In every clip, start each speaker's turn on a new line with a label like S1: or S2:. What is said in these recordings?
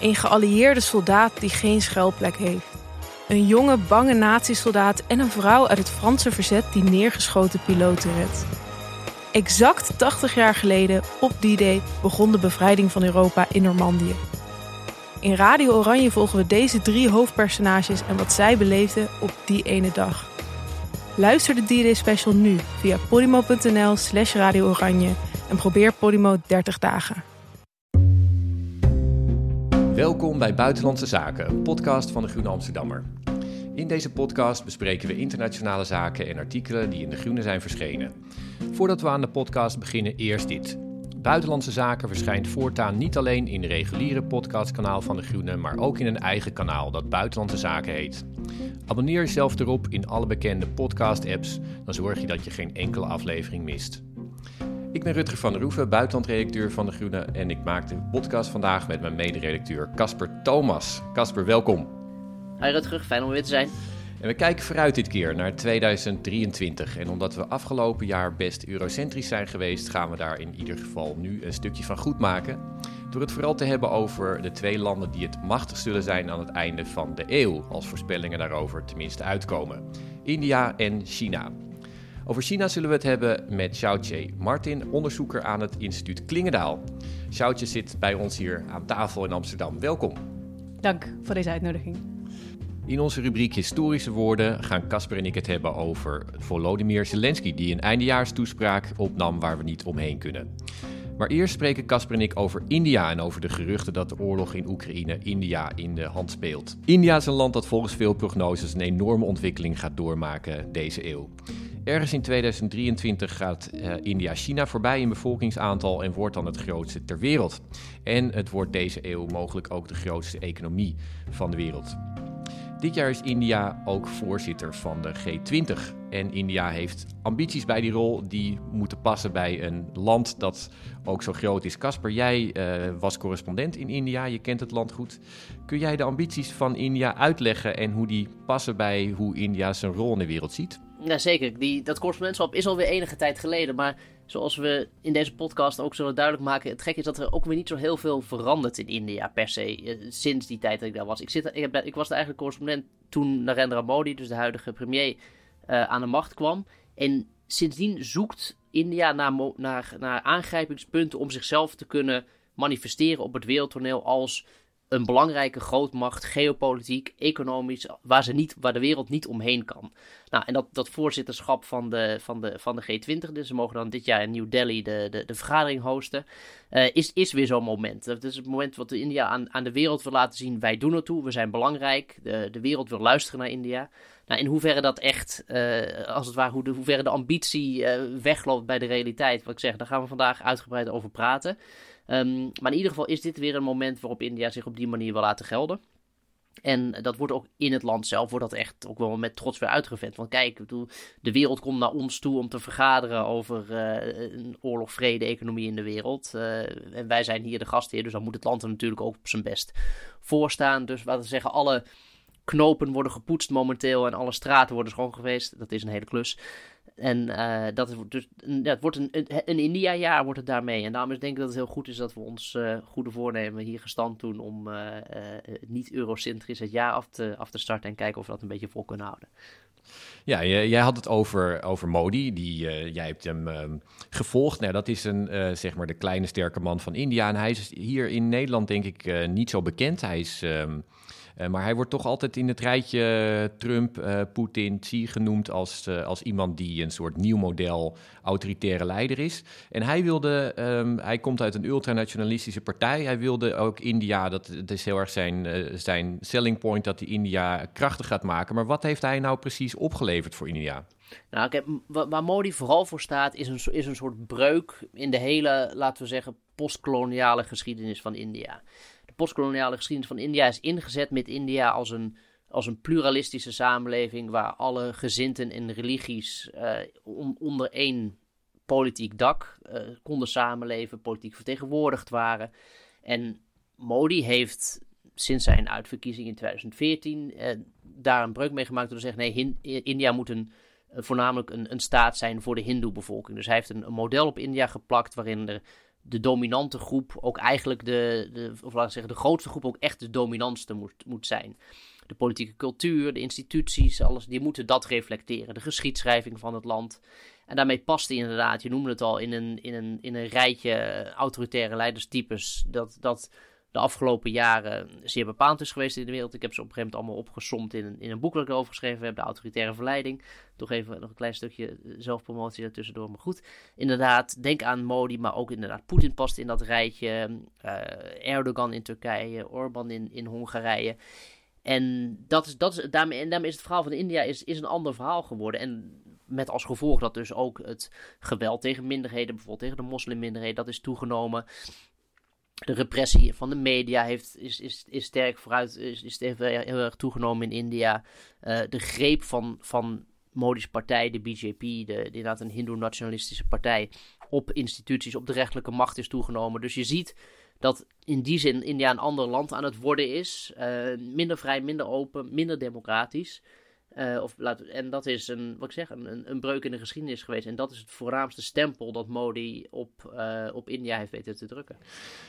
S1: Een geallieerde soldaat die geen schuilplek heeft. Een jonge, bange nazi-soldaat en een vrouw uit het Franse verzet die neergeschoten piloten redt. Exact 80 jaar geleden, op die day, begon de bevrijding van Europa in Normandië. In Radio Oranje volgen we deze drie hoofdpersonages en wat zij beleefden op die ene dag. Luister de D-Day special nu via podimo.nl slash Radio Oranje en probeer Podimo 30 dagen.
S2: Welkom bij Buitenlandse Zaken, een podcast van de Groene Amsterdammer. In deze podcast bespreken we internationale zaken en artikelen die in de Groene zijn verschenen. Voordat we aan de podcast beginnen, eerst dit. Buitenlandse Zaken verschijnt voortaan niet alleen in het reguliere podcastkanaal van de Groene, maar ook in een eigen kanaal dat Buitenlandse Zaken heet. Abonneer jezelf erop in alle bekende podcast-apps, dan zorg je dat je geen enkele aflevering mist. Ik ben Rutger van der Roeven, buitenlandredacteur van De Groene en ik maak de podcast vandaag met mijn mederedacteur Casper Thomas. Casper, welkom.
S3: Hi Rutger, fijn om weer te zijn.
S2: En we kijken vooruit dit keer naar 2023. En omdat we afgelopen jaar best eurocentrisch zijn geweest, gaan we daar in ieder geval nu een stukje van goed maken. Door het vooral te hebben over de twee landen die het machtig zullen zijn aan het einde van de eeuw, als voorspellingen daarover tenminste uitkomen: India en China. Over China zullen we het hebben met Xiaoche Martin, onderzoeker aan het instituut Klingendaal. Xiaoche zit bij ons hier aan tafel in Amsterdam. Welkom.
S4: Dank voor deze uitnodiging.
S2: In onze rubriek Historische Woorden gaan Casper en ik het hebben over Volodymyr Zelensky, die een eindejaarstoespraak opnam waar we niet omheen kunnen. Maar eerst spreken Casper en ik over India en over de geruchten dat de oorlog in Oekraïne India in de hand speelt. India is een land dat volgens veel prognoses een enorme ontwikkeling gaat doormaken deze eeuw. Ergens in 2023 gaat uh, India China voorbij in bevolkingsaantal en wordt dan het grootste ter wereld. En het wordt deze eeuw mogelijk ook de grootste economie van de wereld. Dit jaar is India ook voorzitter van de G20. En India heeft ambities bij die rol die moeten passen bij een land dat ook zo groot is. Casper, jij uh, was correspondent in India, je kent het land goed. Kun jij de ambities van India uitleggen en hoe die passen bij hoe India zijn rol in de wereld ziet?
S3: Ja, zeker. Die, dat correspondentschap is alweer enige tijd geleden. Maar zoals we in deze podcast ook zullen duidelijk maken... het gek is dat er ook weer niet zo heel veel verandert in India per se. Sinds die tijd dat ik daar was. Ik, zit, ik, ik was de correspondent toen Narendra Modi, dus de huidige premier, uh, aan de macht kwam. En sindsdien zoekt India naar, naar, naar aangrijpingspunten om zichzelf te kunnen manifesteren op het wereldtoneel als een belangrijke grootmacht, geopolitiek, economisch, waar, ze niet, waar de wereld niet omheen kan. Nou, en dat, dat voorzitterschap van de, van, de, van de G20, dus ze mogen dan dit jaar in New Delhi de, de, de vergadering hosten, uh, is, is weer zo'n moment. Dat is het moment wat India aan, aan de wereld wil laten zien, wij doen toe, we zijn belangrijk, de, de wereld wil luisteren naar India. Nou, in hoeverre dat echt, uh, als het ware, hoe de, hoeverre de ambitie uh, wegloopt bij de realiteit, wat ik zeg, daar gaan we vandaag uitgebreid over praten. Um, maar in ieder geval is dit weer een moment waarop India zich op die manier wil laten gelden. En dat wordt ook in het land zelf wordt dat echt ook wel met trots weer uitgevent. Want kijk, de wereld komt naar ons toe om te vergaderen over uh, een oorlog, vrede, economie in de wereld. Uh, en wij zijn hier de gastheer, dus dan moet het land er natuurlijk ook op zijn best voor staan. Dus wat we zeggen, alle knopen worden gepoetst momenteel en alle straten worden schoon geweest. Dat is een hele klus. En uh, dat is dus, ja, het wordt een, een India-jaar wordt het daarmee. En daarom is denk ik dat het heel goed is dat we ons uh, goede voornemen hier gestand doen om uh, niet eurocentrisch het jaar af te, af te starten en kijken of we dat een beetje vol kunnen houden.
S2: Ja, jij had het over, over Modi, die, jij hebt hem uh, gevolgd. Nou, dat is een, zeg maar de kleine sterke man van India. En hij is hier in Nederland denk ik niet zo bekend. Hij is... Uh, maar hij wordt toch altijd in het rijtje eh, Trump, uh, Poetin, Xi genoemd als, als iemand die een soort nieuw model autoritaire leider is. En hij wilde, um, hij komt uit een ultranationalistische partij. Hij wilde ook India, dat, dat is heel erg zijn, zijn selling point, dat hij India krachtig gaat maken. Maar wat heeft hij nou precies opgeleverd voor India?
S3: Nou, waar Modi vooral voor staat, is een, is een soort breuk in de hele, laten we zeggen, postkoloniale geschiedenis van India. Postkoloniale geschiedenis van India is ingezet met India als een, als een pluralistische samenleving waar alle gezinten en religies uh, onder één politiek dak uh, konden samenleven, politiek vertegenwoordigd waren. En Modi heeft sinds zijn uitverkiezing in 2014 uh, daar een breuk mee gemaakt door te zeggen: nee, India moet een eh, voornamelijk een, een staat zijn voor de Hindoe-bevolking. Dus hij heeft een, een, model op India geplakt waarin de, de dominante groep ook eigenlijk de, de, of laat ik zeggen, de grootste groep ook echt de dominantste moet, moet zijn. De politieke cultuur, de instituties, alles, die moeten dat reflecteren. De geschiedschrijving van het land. En daarmee past hij inderdaad, je noemde het al, in een, in een, in een rijtje autoritaire leiderstypes. Dat, dat de afgelopen jaren zeer bepaald is geweest in de wereld. Ik heb ze op een gegeven moment allemaal opgesomd in een, in een boek dat ik erover heb, De Autoritaire Verleiding. Toch even nog een klein stukje eh, zelfpromotie daartussendoor, maar goed. Inderdaad, denk aan Modi, maar ook inderdaad Poetin past in dat rijtje. Uh, Erdogan in Turkije, Orbán in, in Hongarije. En, dat is, dat is, daarmee, en daarmee is het verhaal van India is, is een ander verhaal geworden. En met als gevolg dat dus ook het geweld tegen minderheden, bijvoorbeeld tegen de moslimminderheden, dat is toegenomen de repressie van de media heeft, is, is, is sterk vooruit, is, is heel, erg toegenomen in India. Uh, de greep van, van Modi's partij, de BJP, de, de, inderdaad een hindoe-nationalistische partij, op instituties, op de rechterlijke macht is toegenomen. Dus je ziet dat in die zin India een ander land aan het worden is. Uh, minder vrij, minder open, minder democratisch. Uh, of, laat, en dat is een, wat ik zeg, een, een breuk in de geschiedenis geweest. En dat is het voornaamste stempel dat Modi op, uh, op India heeft weten te drukken.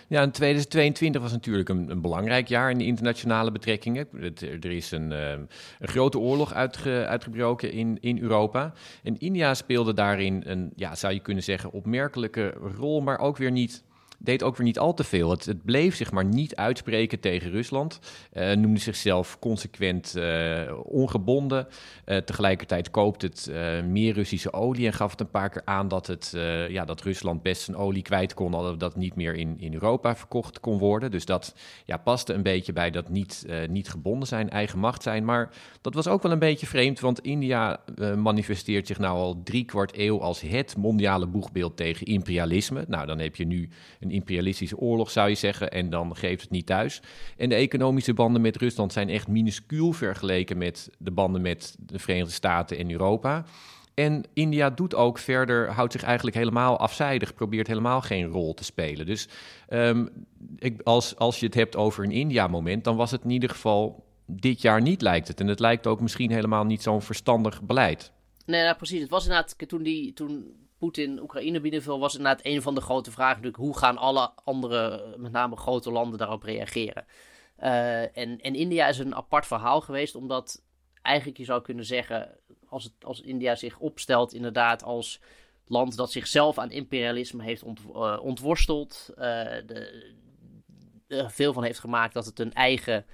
S2: Ja, en 2022 was natuurlijk een, een belangrijk jaar in de internationale betrekkingen. Er is een, uh, een grote oorlog uitge, uitgebroken in, in Europa. En India speelde daarin een, ja, zou je kunnen zeggen, opmerkelijke rol, maar ook weer niet deed ook weer niet al te veel. Het, het bleef zich maar niet uitspreken tegen Rusland. Uh, noemde zichzelf consequent uh, ongebonden. Uh, tegelijkertijd koopt het meer Russische olie en gaf het een paar keer aan dat, het, ja, dat Rusland best zijn olie kwijt kon, dat dat niet meer in, in Europa verkocht kon worden. Dus dat ja, paste een beetje bij dat niet, niet gebonden zijn, eigen macht zijn. Maar dat was ook wel een beetje vreemd, want India manifesteert zich nou al drie kwart eeuw als het mondiale boegbeeld tegen imperialisme. Nou, dan heb je nu een imperialistische oorlog, zou je zeggen. En dan geeft het niet thuis. En de economische banden met Rusland zijn echt minuscuul vergeleken met de banden met de Verenigde Staten en Europa. En India doet ook verder, houdt zich eigenlijk helemaal afzijdig, probeert helemaal geen rol te spelen. Dus um, ik, als, als je het hebt over een India-moment, dan was het in ieder geval dit jaar niet, lijkt het. En het lijkt ook misschien helemaal niet zo'n verstandig beleid.
S3: Nee, nou, precies. Het was inderdaad toen, die, toen Poetin Oekraïne binnenviel, was inderdaad een van de grote vragen natuurlijk, hoe gaan alle andere, met name grote landen, daarop reageren? Uh, en, en India is een apart verhaal geweest, omdat eigenlijk je zou kunnen zeggen, als, het, als India zich opstelt inderdaad als land dat zichzelf aan imperialisme heeft uh, ontworsteld, uh, de, er veel van heeft gemaakt dat het een eigen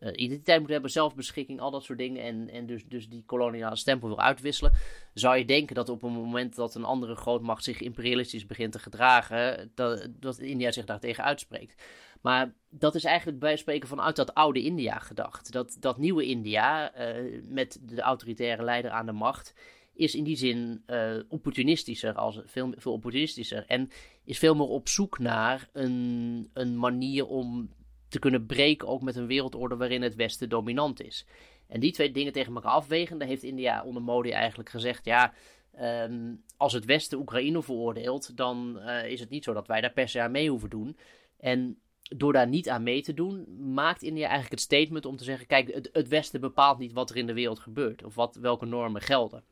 S3: uh, identiteit moet hebben, zelfbeschikking, al dat soort dingen. En, en dus, dus die koloniale stempel wil uitwisselen. Zou je denken dat op een moment dat een andere grootmacht zich imperialistisch begint te gedragen, dat, dat India zich daartegen uitspreekt. Maar dat is eigenlijk bij spreken vanuit dat oude India gedacht. Dat, dat nieuwe India, uh, met de autoritaire leider aan de macht, is in die zin uh, opportunistischer, als, veel, veel opportunistischer. En is veel meer op zoek naar een, een manier om te kunnen breken ook met een wereldorde waarin het Westen dominant is. En die twee dingen tegen elkaar afwegende heeft India onder Modi eigenlijk gezegd: ja, ehm, als het Westen Oekraïne veroordeelt, dan uh, is het niet zo dat wij daar per se aan mee hoeven doen. En door daar niet aan mee te doen, maakt India eigenlijk het statement om te zeggen: kijk, het, Westen bepaalt niet wat er in de wereld gebeurt of wat, welke normen gelden.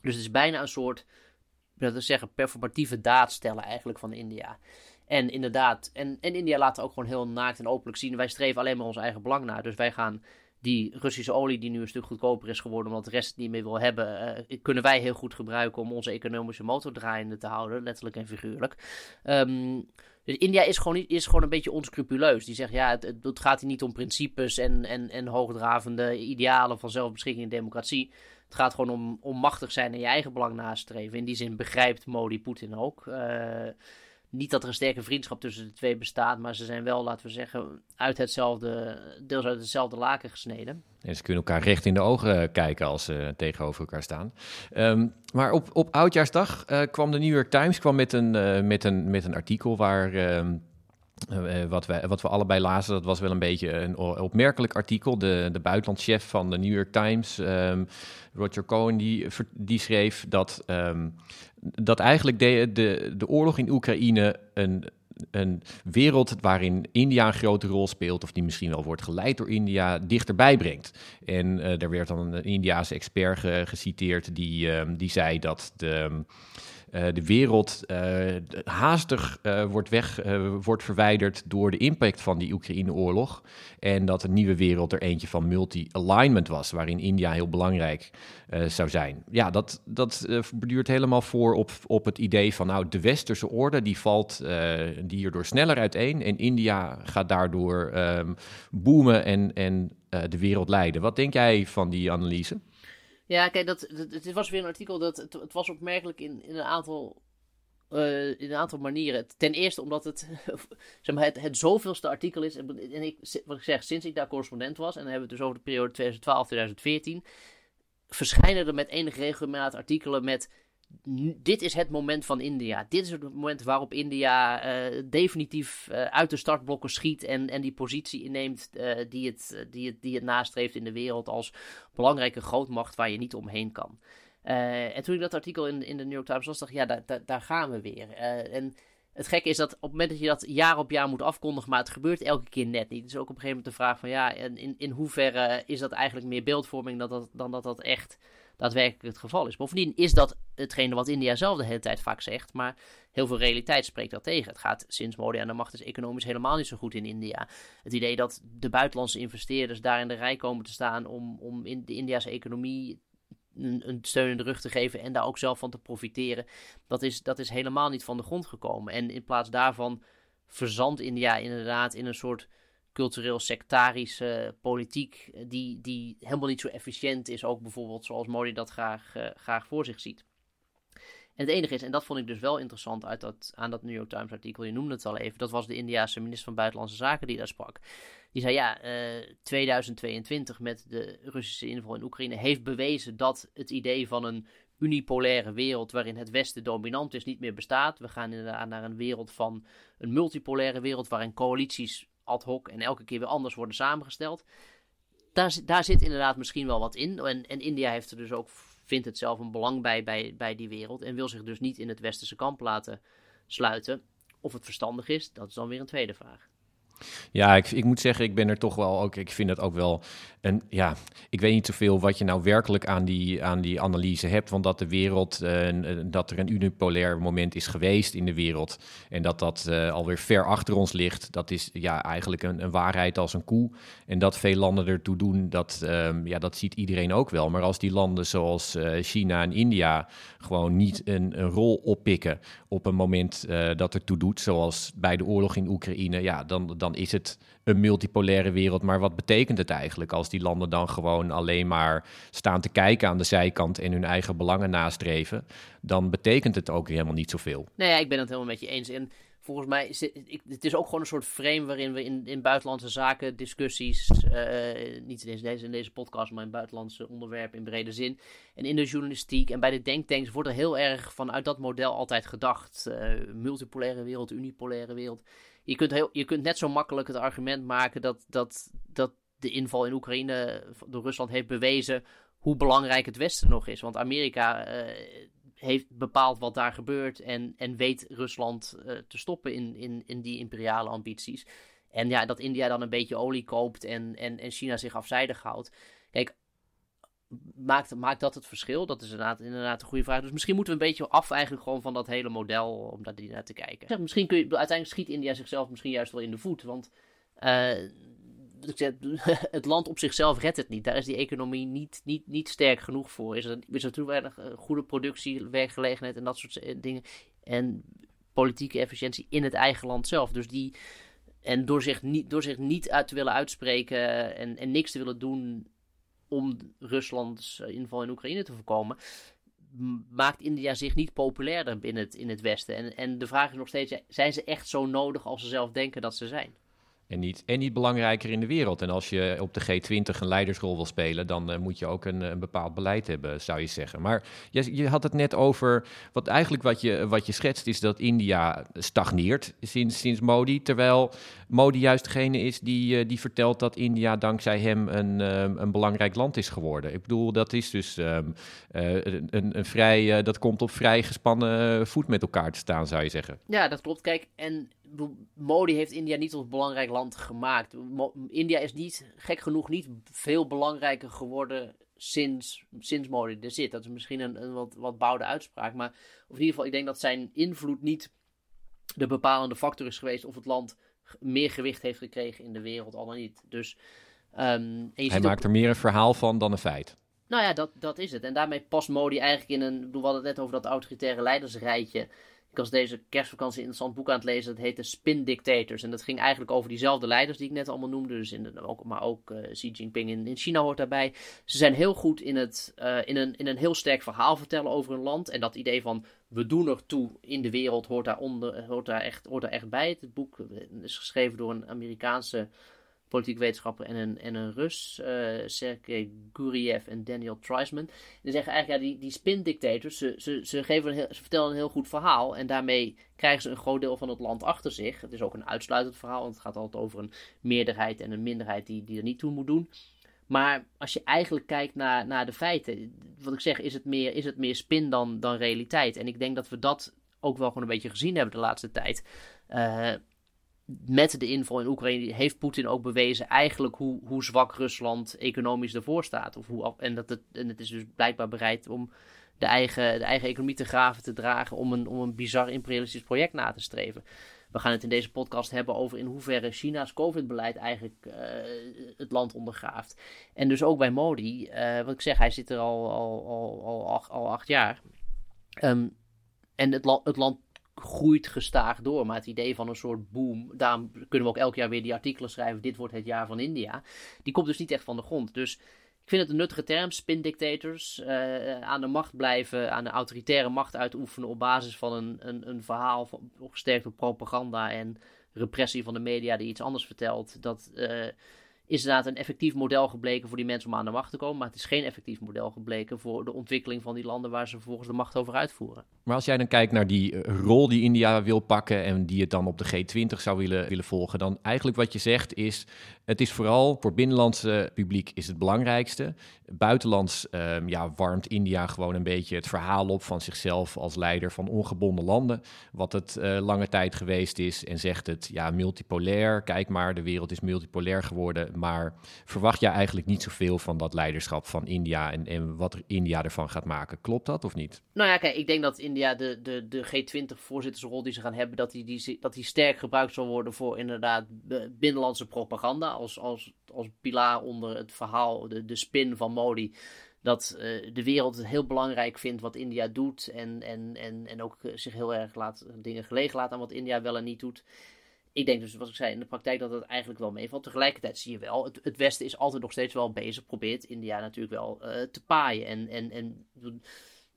S3: Dus het is bijna een soort, dat te zeggen, performatieve daad stellen eigenlijk van India. En inderdaad, en, en India laat ook gewoon heel naakt en openlijk zien. Wij streven alleen maar ons eigen belang naar. Dus wij gaan die Russische olie, die nu een stuk goedkoper is geworden, omdat de rest het niet meer wil hebben, uh, kunnen wij heel goed gebruiken om onze economische motor draaiende te houden, letterlijk en figuurlijk. Um, dus India is gewoon, is gewoon een beetje onscrupuleus. Die zegt, ja, het, het gaat hier niet om principes en, en, en hoogdravende idealen van zelfbeschikking en democratie. Het gaat gewoon om, om machtig zijn en je eigen belang nastreven. In die zin begrijpt Modi Poetin ook. Uh, niet dat er een sterke vriendschap tussen de twee bestaat, maar ze zijn wel, laten we zeggen, uit hetzelfde, deels uit hetzelfde laken gesneden.
S2: En ze kunnen elkaar recht in de ogen kijken als ze tegenover elkaar staan. Ehm, maar op, op Oudjaarsdag uh, kwam de New York Times kwam met, een, uh, met, een, met een artikel waar... Uh, wat, wij, wat we allebei lazen, dat was wel een beetje een opmerkelijk artikel. De, de buitenlandchef van de New York Times, um, Roger Cohen, die, die schreef dat, um, dat eigenlijk de, de, de oorlog in Oekraïne een, een wereld waarin India een grote rol speelt, of die misschien wel wordt geleid door India, dichterbij brengt. En uh, er werd dan een Indiaanse expert ge, geciteerd die, um, die zei dat de. Uh, de wereld uh, haastig uh, wordt, weg, wordt verwijderd door de impact van die Oekraïne-oorlog. En dat een nieuwe wereld er eentje van multi-alignment was, waarin India heel belangrijk zou zijn. Ja, dat, dat duurt helemaal voor op, op het idee van, nou, de westerse orde die valt die hierdoor sneller uiteen. En India gaat daardoor um, boomen en, en de wereld leiden. Wat denk jij van die analyse?
S3: Ja, kijk, dat, het was weer een artikel dat het, was opmerkelijk in, in een aantal. Uh, in een aantal manieren. Ten eerste omdat het, zeg maar, het, het zoveelste artikel is. En ik, wat ik zeg, sinds ik daar correspondent was, en dan hebben we het dus over de periode 2012-2014, verschijnen er met enige regelmaat artikelen met dit is het moment van India. Dit is het moment waarop India uh, definitief uh, uit de startblokken schiet en, en die positie inneemt uh, die, het, die, het, die het nastreeft in de wereld als belangrijke grootmacht waar je niet omheen kan. en toen ik dat artikel in, in de New York Times las, dacht ik, ja, daar, daar, daar gaan we weer. en het gekke is dat op het moment dat je dat jaar op jaar moet afkondigen, maar het gebeurt elke keer net niet. Dus ook op een gegeven moment de vraag van, ja, in, in hoeverre is dat eigenlijk meer beeldvorming dan dat, dan dat dat echt daadwerkelijk het geval is. Bovendien is dat hetgene wat India zelf de hele tijd vaak zegt, maar heel veel realiteit spreekt dat tegen. Het gaat sinds Modi aan de macht is economisch helemaal niet zo goed in India. Het idee dat de buitenlandse investeerders daar in de rij komen te staan om, om in de Indiase economie een, een steun in de rug te geven en daar ook zelf van te profiteren, dat is, dat is helemaal niet van de grond gekomen. En in plaats daarvan verzandt India inderdaad in een soort cultureel sectarische politiek eh, die, die helemaal niet zo efficiënt is. Ook bijvoorbeeld zoals Modi dat graag, uh, graag voor zich ziet. En het enige is, en dat vond ik dus wel interessant uit dat, aan dat New York Times artikel, je noemde het al even, dat was de Indiaanse minister van Buitenlandse Zaken die daar sprak. Die zei ja, uh, 2022 met de Russische inval in Oekraïne heeft bewezen dat het idee van een unipolaire wereld waarin het Westen dominant is niet meer bestaat. We gaan inderdaad naar een wereld van een multipolaire wereld waarin coalities ad hoc en elke keer weer anders worden samengesteld. Daar, daar zit inderdaad misschien wel wat in. En, en India heeft er dus ook, vindt het zelf een belang bij, bij, bij die wereld. En wil zich dus niet in het westerse kamp laten sluiten. Of het verstandig is, dat is dan weer een tweede vraag.
S2: Ja, ik, ik moet zeggen, ik ben er toch wel ook. Ik vind het ook wel. En ja, ik weet niet zoveel wat je nou werkelijk aan die, aan die analyse hebt. Want dat de wereld, uh, dat er een unipolair moment is geweest in de wereld. En dat dat uh, alweer ver achter ons ligt. Dat is ja, eigenlijk een, een waarheid als een koe. En dat veel landen ertoe doen, dat, um, ja, dat ziet iedereen ook wel. Maar als die landen zoals China en India gewoon niet een, een rol oppikken op een moment dat er toe doet, zoals bij de oorlog in Oekraïne, ja, dan is het een multipolaire wereld. Maar wat betekent het eigenlijk als die landen dan gewoon alleen maar staan te kijken aan de zijkant en hun eigen belangen nastreven? Dan betekent het ook helemaal niet zoveel.
S3: Nee, ja, ik ben het helemaal met je eens. En volgens mij is het, is ook gewoon een soort frame waarin we in, in buitenlandse zaken discussies, uh, niet in deze, in deze podcast, maar in buitenlandse onderwerpen in brede zin. En in de journalistiek en bij de denktanks wordt er heel erg vanuit dat model altijd gedacht. Uh, multipolaire wereld, unipolaire wereld je kunt, heel, je kunt net zo makkelijk het argument maken dat, dat, dat de inval in Oekraïne door Rusland heeft bewezen hoe belangrijk het Westen nog is. Want Amerika uh, heeft bepaald wat daar gebeurt en, en weet Rusland uh, te stoppen in, in, in die imperiale ambities. En ja, dat India dan een beetje olie koopt en, en, en China zich afzijdig houdt. Kijk, maakt, maakt dat het verschil? Dat is inderdaad, inderdaad een goede vraag. Dus misschien moeten we een beetje af eigenlijk gewoon van dat hele model om daar naar te kijken. Zeg, misschien kun je, uiteindelijk schiet India zichzelf misschien juist wel in de voet. Want uh, het land op zichzelf redt het niet. Daar is die economie niet, niet, niet sterk genoeg voor. Is er, is er te weinig uh, goede productie, werkgelegenheid en dat soort dingen. En politieke efficiëntie in het eigen land zelf. Dus die... En door zich niet, door zich niet uit te willen uitspreken en, en niks te willen doen om Ruslands eh, inval in Oekraïne te voorkomen, maakt India zich niet populairder binnen het, in het Westen. En, en de vraag is nog steeds, zijn ze echt zo nodig als ze zelf denken dat ze zijn?
S2: En niet, en niet belangrijker in de wereld. En als je op de G20 een leidersrol wil spelen, dan uh, moet je ook een, een, bepaald beleid hebben, zou je zeggen. Maar je, je, had het net over, wat eigenlijk wat je, wat je schetst, is dat India stagneert sinds, sinds Modi. Terwijl Modi juist degene is die, uh, die vertelt dat India dankzij hem een, een belangrijk land is geworden. Ik bedoel, dat is dus uh, een, een vrij, dat komt op vrij gespannen voet met elkaar te staan, zou je zeggen.
S3: Ja, dat klopt. Kijk, en Modi heeft India niet tot belangrijk land gemaakt. India is niet, gek genoeg, niet veel belangrijker geworden sinds, sinds Modi er zit. Dat is misschien een, een wat, wat bouwde uitspraak. Maar in ieder geval, ik denk dat zijn invloed niet de bepalende factor is geweest of het land meer gewicht heeft gekregen in de wereld, al dan niet. Dus, um,
S2: Hij maakt er meer een verhaal van dan een feit.
S3: Nou ja, dat, dat is het. En daarmee past Modi eigenlijk in een. We hadden het net over dat autoritaire leidersrijtje. Ik was deze kerstvakantie een interessant boek aan het lezen. Dat heette Spin Dictators. En dat ging eigenlijk over diezelfde leiders die ik net allemaal noemde. Dus in de, ook, maar ook uh, Xi Jinping in, in, China hoort daarbij. Ze zijn heel goed in, het, uh, in, een, in een heel sterk verhaal vertellen over een land. En dat idee van we doen er toe in de wereld hoort daar, onder, hoort daar, echt, hoort daar echt bij. Het boek is geschreven door een Amerikaanse politiek wetenschapper en een, en een Rus, uh, Sergei Guriev en Daniel Treisman. Die zeggen eigenlijk, ja, die, die spin-dictators, ze, ze, ze, geven een heel, ze vertellen een heel goed verhaal en daarmee krijgen ze een groot deel van het land achter zich. Het is ook een uitsluitend verhaal, want het gaat altijd over een meerderheid en een minderheid die, die er niet toe moet doen. Maar als je eigenlijk kijkt naar, naar de feiten, wat ik zeg, is het meer, is het meer spin dan, dan realiteit. En ik denk dat we dat ook wel gewoon een beetje gezien hebben de laatste tijd. Uh, met de inval in Oekraïne heeft Poetin ook bewezen eigenlijk hoe, hoe zwak Rusland economisch ervoor staat. Of hoe, en, dat het, en het is dus blijkbaar bereid om de eigen, de eigen economie te graven te dragen om een, om een bizar imperialistisch project na te streven. We gaan het in deze podcast hebben over in hoeverre China's COVID-beleid eigenlijk uh, het land ondergraaft. En dus ook bij Modi, uh, wat ik zeg, hij zit er al, al, al, al, acht, al acht jaar. Um, en het, het land groeit gestaag door. Maar het idee van een soort boom, daarom kunnen we ook elk jaar weer die artikelen schrijven. Dit wordt het jaar van India. Die komt dus niet echt van de grond. Dus ik vind het een nuttige term, spin dictators. Uh, aan de macht blijven, aan de autoritaire macht uitoefenen op basis van een, een, een verhaal van, gesterkt propaganda en repressie van de media die iets anders vertelt. Dat. Uh, is inderdaad een effectief model gebleken voor die mensen om aan de macht te komen. Maar het is geen effectief model gebleken voor de ontwikkeling van die landen waar ze vervolgens de macht over uitvoeren.
S2: Maar als jij dan kijkt naar die eh, rol die India wil pakken en die het dan op de G20 zou willen, willen volgen, dan eigenlijk wat je zegt is, het is vooral voor binnenlandse publiek is het belangrijkste. Buitenlands um, ja, warmt India gewoon een beetje het verhaal op van zichzelf als leider van ongebonden landen, wat het uh, lange tijd geweest is en zegt het ja multipolair, kijk maar, de wereld is multipolair geworden maar verwacht jij eigenlijk niet zoveel van dat leiderschap van India en, en wat India ervan gaat maken? Klopt dat of niet?
S3: Nou ja, kijk, ik denk dat India de, de, de G20-voorzittersrol die ze gaan hebben, dat die, die, dat die sterk gebruikt zal worden voor inderdaad binnenlandse propaganda. Als, als, als pilaar onder het verhaal, de, de spin van Modi dat uh, de wereld het heel belangrijk vindt wat India doet. En, en, en, en ook zich heel erg laat, dingen gelegen laat aan wat India wel en niet doet ik denk dus, wat ik zei, in de praktijk dat het eigenlijk wel meevalt. Tegelijkertijd zie je wel, het, het Westen is altijd nog steeds wel bezig, probeert India natuurlijk wel uh, te paaien. En, en, en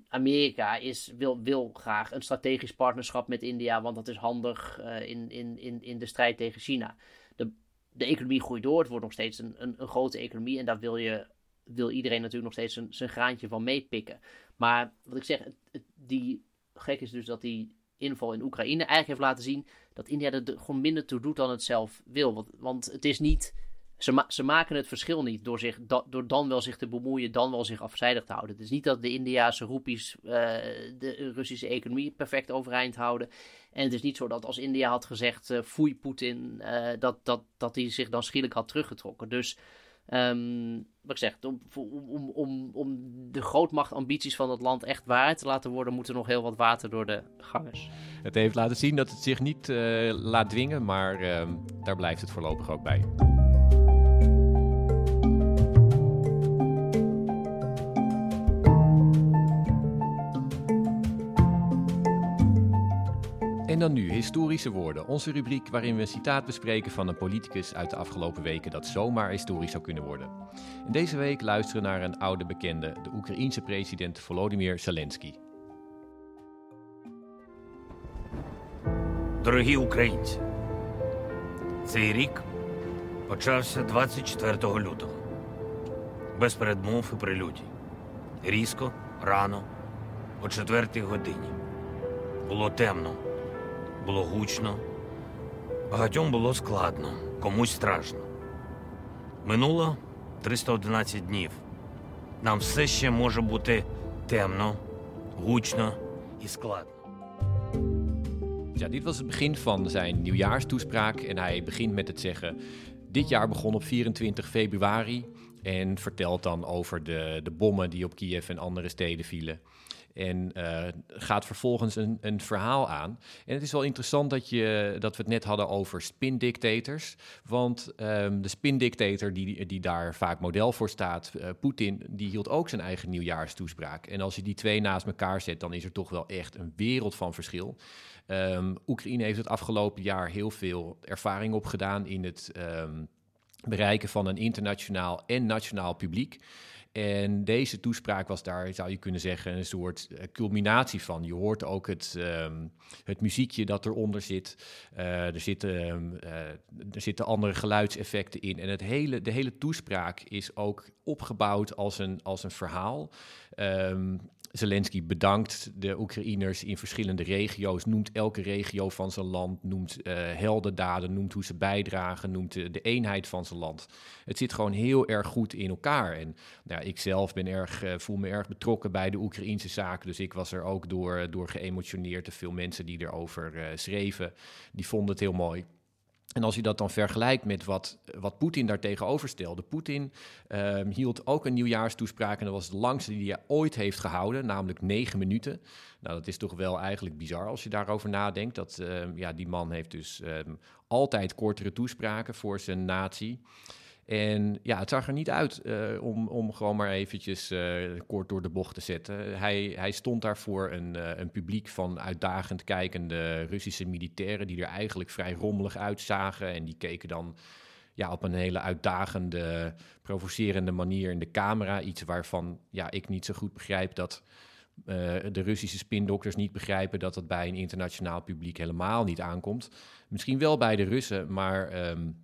S3: Amerika is, wil, wil graag een strategisch partnerschap met India, want dat is handig uh, in, in, in, in de strijd tegen China. De, de economie groeit door, het wordt nog steeds een, een, een grote economie en daar wil, je, wil iedereen natuurlijk nog steeds zijn, graantje van meepikken. Maar wat ik zeg, het, die gek is dus dat die inval in Oekraïne eigenlijk heeft laten zien dat India er gewoon minder toe doet dan het zelf wil. Want, want het is niet. Ze, ze maken het verschil niet door, zich, door dan wel zich te bemoeien, dan wel zich afzijdig te houden. Het is niet dat de Indiaanse roepies uh, de Russische economie perfect overeind houden. En het is niet zo dat als India had gezegd: uh, foei Poetin, uh, dat, dat, dat hij zich dan schielijk had teruggetrokken. Dus Um, wat ik zeg, om, om, om, om de grootmachtambities van het land echt waar te laten worden, moet er nog heel wat water door de gangers.
S2: Het heeft laten zien dat het zich niet uh, laat dwingen, maar uh, daar blijft het voorlopig ook bij. En dan nu historische woorden, onze rubriek waarin we een citaat bespreken van een politicus uit de afgelopen weken dat zomaar historisch zou kunnen worden. En deze week luisteren we naar een oude bekende, de Oekraïense president Volodymyr Zelensky.
S5: Дорогі українці, цей рік почався 24 лютого. Без передмов і прелюдій. Різко, рано, о 4 годині. Було темно, було гучно, багатьом було складно, комусь страшно. Минуло 311 днів. Нам все ще може бути темно, гучно і складно.
S2: Ja, dit was het begin van zijn nieuwjaarstoespraak en hij begint met het zeggen: Dit jaar begon op 24 februari en vertelt dan over de, de bommen die op Kiev en andere steden vielen. En uh, gaat vervolgens een, een verhaal aan. En het is wel interessant dat, je, dat we het net hadden over spindictators. Want um, de spindictator die, die daar vaak model voor staat, uh, Poetin, die hield ook zijn eigen nieuwjaarstoespraak. En als je die twee naast elkaar zet, dan is er toch wel echt een wereld van verschil. Um, Oekraïne heeft het afgelopen jaar heel veel ervaring opgedaan in het um, bereiken van een internationaal en nationaal publiek. En deze toespraak was daar, zou je kunnen zeggen, een soort uh, culminatie van. Je hoort ook het, um, het muziekje dat eronder zit. Uh, er, zitten, um, uh, er zitten andere geluidseffecten in. En het hele, de hele toespraak is ook opgebouwd als een, als een verhaal. Um, Zelensky bedankt de Oekraïners in verschillende regio's, noemt elke regio van zijn land, noemt uh, heldendaden, noemt hoe ze bijdragen, noemt de, de, eenheid van zijn land. Het zit gewoon heel erg goed in elkaar. En nou, ik zelf ben erg, uh, voel me erg betrokken bij de Oekraïnse zaken, dus ik was er ook door, door geëmotioneerd. De veel mensen die erover schreven, die vonden het heel mooi. En als je dat dan vergelijkt met wat, wat Poetin daar tegenover stelde. Poetin um, hield ook een nieuwjaarstoespraak en dat was de langste die hij ooit heeft gehouden, namelijk negen minuten. Nou, dat is toch wel eigenlijk bizar als je daarover nadenkt. Dat, um, ja, die man heeft dus um, altijd kortere toespraken voor zijn natie. En ja, het zag er niet uit uh, om, om gewoon maar eventjes uh, kort door de bocht te zetten. Hij, hij stond daar voor een, uh, een publiek van uitdagend kijkende Russische militairen... die er eigenlijk vrij rommelig uitzagen. En die keken dan ja, op een hele uitdagende, provocerende manier in de camera. Iets waarvan ja, ik niet zo goed begrijp dat... de Russische spindokters niet begrijpen dat dat bij een internationaal publiek helemaal niet aankomt. Misschien wel bij de Russen, maar... Um,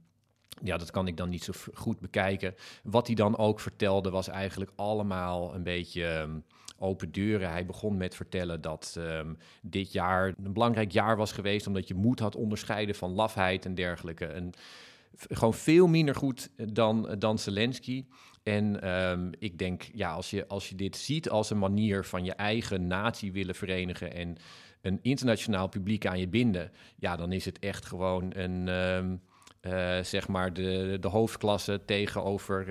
S2: ja, dat kan ik dan niet zo goed bekijken. Wat hij dan ook vertelde was eigenlijk allemaal een beetje um, open deuren. Hij begon met vertellen dat um, dit jaar een belangrijk jaar was geweest... omdat je moed had onderscheiden van lafheid en dergelijke. En gewoon veel minder goed dan, dan Zelensky. En um, ik denk, ja, als je, als je dit ziet als een manier van je eigen natie willen verenigen... en een internationaal publiek aan je binden... ja, dan is het echt gewoon een... Uh, zeg maar de, de hoofdklasse tegenover uh,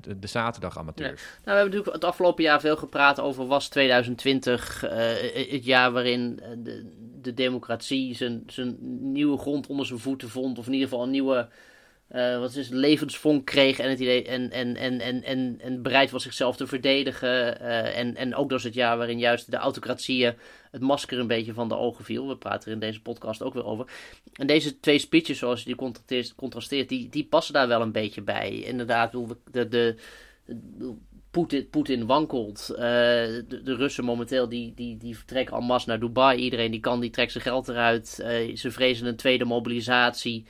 S2: de, de zaterdagamateurs.
S3: Nou, we hebben natuurlijk het afgelopen jaar veel gepraat over was 2020 uh, het jaar waarin de, de democratie zijn, zijn nieuwe grond onder zijn voeten vond, of in ieder geval een nieuwe uh, wat is het, levensvonk kreeg en, het idee, en, en, en, en, en, en bereid was zichzelf te verdedigen. Uh, en, en ook dat is het jaar waarin juist de autocratieën het masker een beetje van de ogen viel. We praten er in deze podcast ook weer over. En deze twee speeches, zoals je die contrasteert, contrasteert die, die passen daar wel een beetje bij. Inderdaad, de, de, de, Poetin, wankelt. Uh, de, Russen momenteel die, die, die vertrekken en naar Dubai. Iedereen die kan, die trekt zijn geld eruit. Ze vrezen een tweede mobilisatie.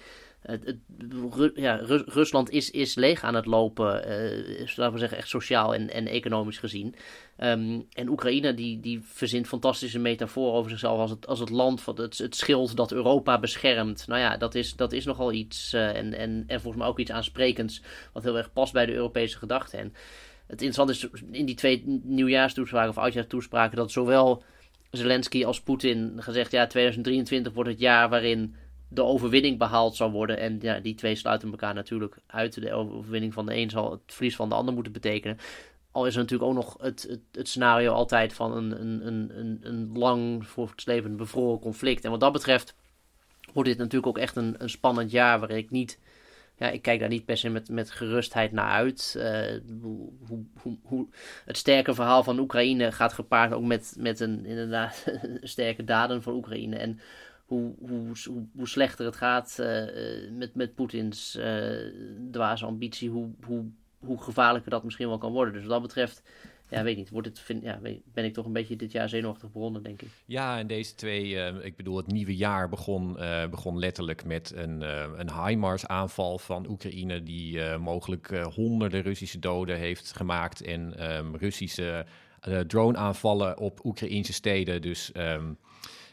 S3: Ja, Rusland is, is leeg aan het lopen, uh, laten we zeggen, echt sociaal en, en economisch gezien. Um, en Oekraïne die, die verzint fantastische metaforen over zichzelf als het, als het land van het, het schild dat Europa beschermt. Nou ja, dat is, dat is nogal iets uh, en, en, en volgens mij ook iets aansprekends wat heel erg past bij de Europese gedachte. En het interessante is in die twee nieuwjaarstoespraken of oudjaarstoespraken dat zowel Zelensky als Poetin gezegd, ja, 2023 wordt het jaar waarin de overwinning behaald zou worden. En ja, die twee sluiten elkaar natuurlijk uit. De overwinning van de een zal het verlies van de ander moeten betekenen. Al is er natuurlijk ook nog het, het, het scenario altijd van een, een, een, een, lang bevroren conflict. En wat dat betreft wordt dit natuurlijk ook echt een, een spannend jaar waarin ik niet. Ja, ik kijk daar niet per se met, met gerustheid naar uit. Uh, hoe, hoe, hoe, het sterke verhaal van Oekraïne gaat gepaard ook met, met een inderdaad sterke daden van Oekraïne. En hoe, hoe, hoe, slechter het gaat met, met Poetins dwaze ambitie, hoe, hoe, hoe gevaarlijker dat misschien wel kan worden. Dus wat dat betreft ja, weet niet. Wordt het, vind, ja, ben ik toch een beetje dit jaar zenuwachtig begonnen, denk ik.
S2: Ja, en deze twee, uh, ik bedoel, het nieuwe jaar begon, uh, begon letterlijk met een, uh, een HIMARS-aanval van Oekraïne, die mogelijk honderden Russische doden heeft gemaakt. En um, Russische drone-aanvallen op Oekraïnse steden. Dus. Um,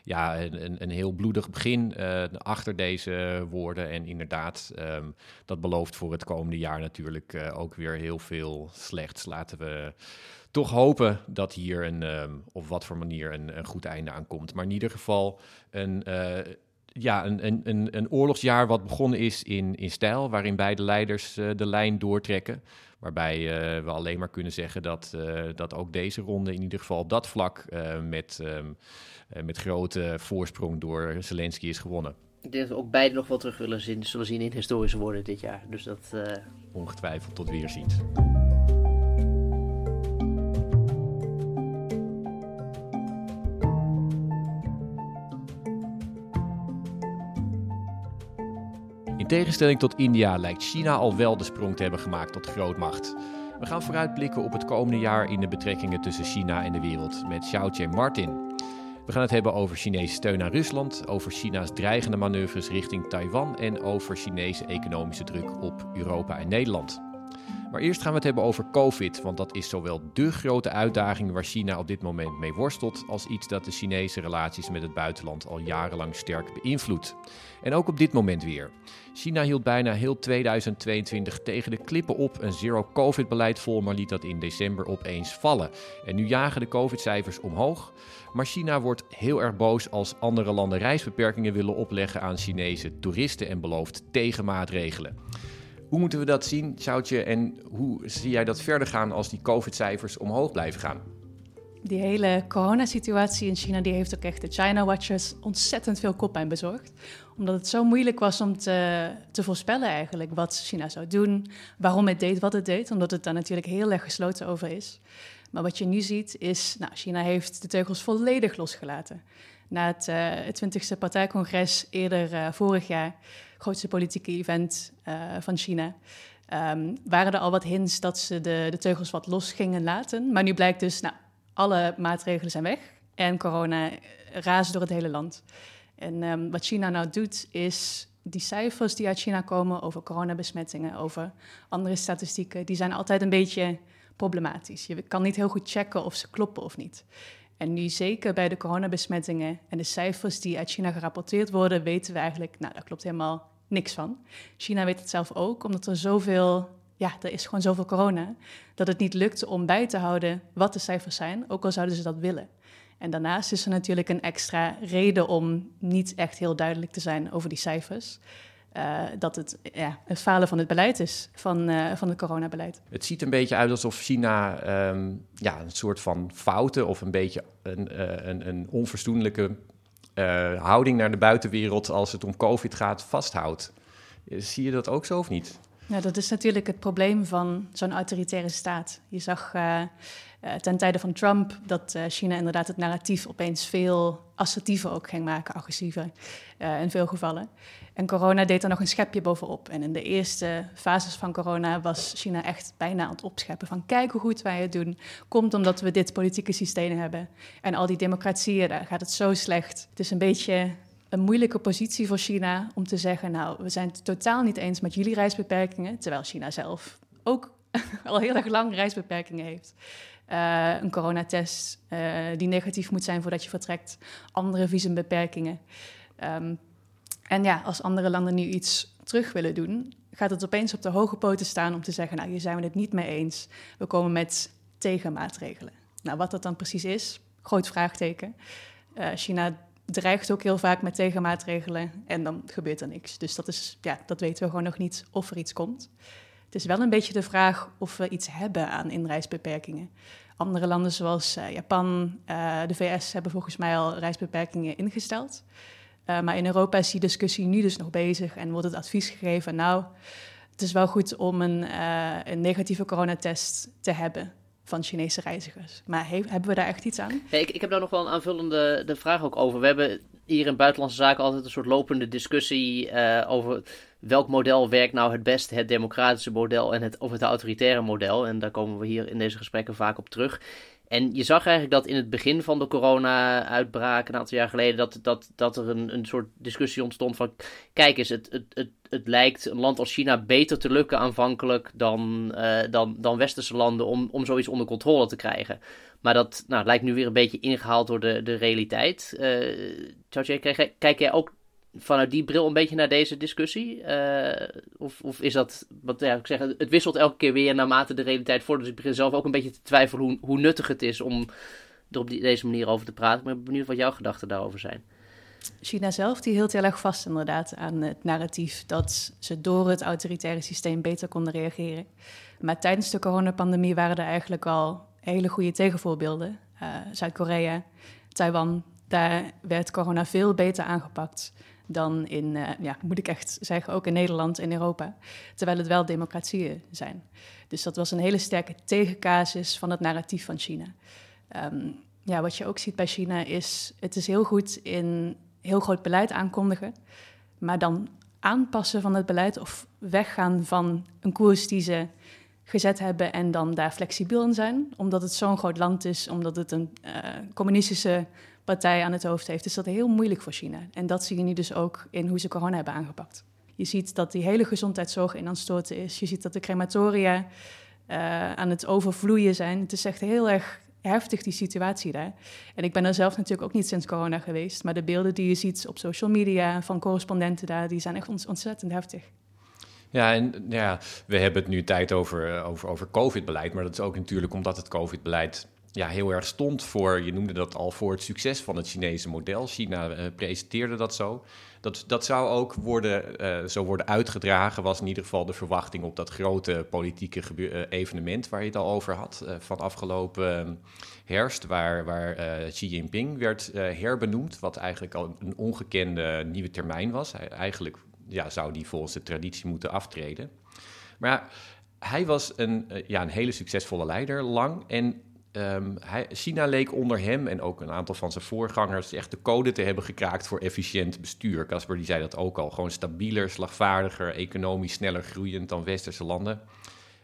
S2: ja, een, een heel bloedig begin uh, achter deze woorden. En inderdaad, um, dat belooft voor het komende jaar natuurlijk uh, ook weer heel veel slechts. Laten we toch hopen dat hier een, um, op wat voor manier een, een, goed einde aan komt. Maar in ieder geval een, uh, ja, een, een, een, oorlogsjaar wat begonnen is in, in stijl, waarin beide leiders de lijn doortrekken. Waarbij we alleen maar kunnen zeggen dat, dat ook deze ronde in ieder geval op dat vlak met, um, met grote voorsprong door Zelensky is gewonnen.
S3: Ik denk dat we ook beide nog wel terug willen zien, zullen zien in historische woorden dit jaar. Dus dat...
S2: Ongetwijfeld tot weerziens. tegenstelling tot India lijkt China al wel de sprong te hebben gemaakt tot grootmacht. We gaan vooruitblikken op het komende jaar in de betrekkingen tussen China en de wereld met Xiaoqie Martin. We gaan het hebben over Chinese steun aan Rusland, over China's dreigende manoeuvres richting Taiwan en over Chinese economische druk op Europa en Nederland. Maar eerst gaan we het hebben over COVID, want dat is zowel dé grote uitdaging waar China op dit moment mee worstelt, als iets dat de Chinese relaties met het buitenland al jarenlang sterk beïnvloedt. En ook op dit moment weer. China hield bijna heel 2022 tegen de klippen op een zero-COVID-beleid vol, maar liet dat in december opeens vallen. En nu jagen de COVID-cijfers omhoog. Maar China wordt heel erg boos als andere landen reisbeperkingen willen opleggen aan Chinese toeristen en belooft tegenmaatregelen. Hoe moeten we dat zien, Sjoutje? En hoe zie jij dat verder gaan als die COVID-cijfers omhoog blijven gaan?
S4: Die hele coronasituatie in China die heeft ook echt de China Watchers ontzettend veel koppijn bezorgd. Omdat het zo moeilijk was om te, te voorspellen eigenlijk wat China zou doen, waarom het deed wat het deed, omdat het daar natuurlijk heel erg gesloten over is. Maar wat je nu ziet is, nou, China heeft de teugels volledig losgelaten. Na het, uh, het 20e partijcongres eerder uh, vorig jaar grootste politieke event uh, van China. Um, waren er al wat hints dat ze de, de teugels wat los gingen laten. Maar nu blijkt dus, nou, alle maatregelen zijn weg en corona raast door het hele land. En um, wat China nou doet, is die cijfers die uit China komen over coronabesmettingen, over andere statistieken, die zijn altijd een beetje problematisch. Je kan niet heel goed checken of ze kloppen of niet. En nu zeker bij de coronabesmettingen en de cijfers die uit China gerapporteerd worden, weten we eigenlijk, nou, daar klopt helemaal niks van. China weet het zelf ook, omdat er zoveel, ja, er is gewoon zoveel corona, dat het niet lukt om bij te houden wat de cijfers zijn, ook al zouden ze dat willen. En daarnaast is er natuurlijk een extra reden om niet echt heel duidelijk te zijn over die cijfers. Uh, dat het ja, een falen van het beleid is, van, uh, van het coronabeleid.
S2: Het ziet een beetje uit alsof China um, ja, een soort van fouten of een beetje een, uh, een, een onverstoenlijke houding naar de buitenwereld als het om COVID gaat vasthoudt. Zie je dat ook zo of niet?
S4: Ja, dat is natuurlijk het probleem van zo'n autoritaire staat. Je zag uh, ten tijde van Trump dat uh, China inderdaad het narratief opeens veel assertiever ook ging maken, agressiever in veel gevallen. En corona deed er nog een schepje bovenop. En in de eerste fases van corona was China echt bijna aan het opscheppen van kijk hoe goed wij het doen. Komt omdat we dit politieke systeem hebben. En al die democratieën, daar gaat het zo slecht. Het is een beetje een moeilijke positie voor China om te zeggen, nou, we zijn het totaal niet eens met jullie reisbeperkingen, terwijl China zelf ook al heel erg lang reisbeperkingen heeft. Uh, een coronatest uh, die negatief moet zijn voordat je vertrekt, andere visumbeperkingen. Um, en ja, als andere landen nu iets terug willen doen, gaat het opeens op de hoge poten staan om te zeggen, nou, hier zijn we het niet mee eens. We komen met tegenmaatregelen. Nou, wat dat dan precies is, groot vraagteken. Uh, China dreigt ook heel vaak met tegenmaatregelen en dan gebeurt er niks. Dus dat, is, ja, dat weten we gewoon nog niet of er iets komt. Het is wel een beetje de vraag of we iets hebben aan inreisbeperkingen. Andere landen zoals uh, Japan, uh, de VS hebben volgens mij al reisbeperkingen ingesteld. Uh, maar in Europa is die discussie nu dus nog bezig en wordt het advies gegeven: nou, het is wel goed om een, een negatieve coronatest te hebben van Chinese reizigers. Maar he hebben we daar echt iets aan?
S3: ik, ik heb daar nog wel een aanvullende de vraag ook over. We hebben hier in Buitenlandse Zaken altijd een soort lopende discussie uh, over welk model werkt nou het beste, het democratische model en het, of het autoritaire model. En daar komen we hier in deze gesprekken vaak op terug. En je zag eigenlijk dat in het begin van de corona-uitbraak, een aantal jaar geleden, dat, dat, dat er een, een soort discussie ontstond van, kijk eens, het, het, het, het lijkt een land als China beter te lukken aanvankelijk dan, uh, dan, dan westerse landen om, om zoiets onder controle te krijgen. Maar dat nou, lijkt nu weer een beetje ingehaald door de, de realiteit. Uh, kijk jij ook vanuit die bril een beetje naar deze discussie? Uh, of, of is dat, wat ik zeg, het wisselt elke keer weer naarmate de realiteit voordat Dus ik begin zelf ook een beetje te twijfelen hoe, hoe nuttig het is om er op die, deze manier over te praten. Maar ik ben benieuwd wat jouw gedachten daarover zijn.
S4: China zelf die hield heel erg vast inderdaad aan het narratief dat ze door het autoritaire systeem beter konden reageren. Maar tijdens de coronapandemie waren er eigenlijk al hele goede tegenvoorbeelden. Uh, Zuid-Korea, Taiwan, daar werd corona veel beter aangepakt dan in, uh, ja, moet ik echt zeggen, ook in Nederland en Europa. Terwijl het wel democratieën zijn. Dus dat was een hele sterke tegencasus van het narratief van China. Um, ja, wat je ook ziet bij China is, het is heel goed in heel groot beleid aankondigen, maar dan aanpassen van het beleid of weggaan van een koers die ze gezet hebben en dan daar flexibel in zijn, omdat het zo'n groot land is, omdat het een uh, communistische partij aan het hoofd heeft, is dat heel moeilijk voor China. En dat zie je nu dus ook in hoe ze corona hebben aangepakt. Je ziet dat die hele gezondheidszorg in aan storten is. Je ziet dat de crematoria uh, aan het overvloeien zijn. Het is echt heel erg heftig, die situatie daar. En ik ben er zelf natuurlijk ook niet sinds corona geweest. Maar de beelden die je ziet op social media van correspondenten daar, die zijn echt ontzettend heftig.
S2: Ja, en ja, we hebben het nu tijd over, eh, over, over COVID-beleid. Maar dat is ook natuurlijk omdat het COVID-beleid ja, heel erg stond voor, je noemde dat al, voor het succes van het Chinese model. China uh, presenteerde dat zo. Dat, dat zou ook worden, uh, zo worden uitgedragen, was in ieder geval de verwachting op dat grote politieke uh, evenement waar je het al over had van afgelopen herfst, waar, waar Xi Jinping werd herbenoemd, wat eigenlijk al een ongekende nieuwe termijn was. Hij, eigenlijk ja, zou die volgens de traditie moeten aftreden. Maar hij was een, ja, een hele succesvolle leider lang en Hij, China leek onder hem en ook een aantal van zijn voorgangers echt de code te hebben gekraakt voor efficiënt bestuur. Casper die zei dat ook al. Gewoon stabieler, slagvaardiger, economisch sneller groeiend dan westerse landen.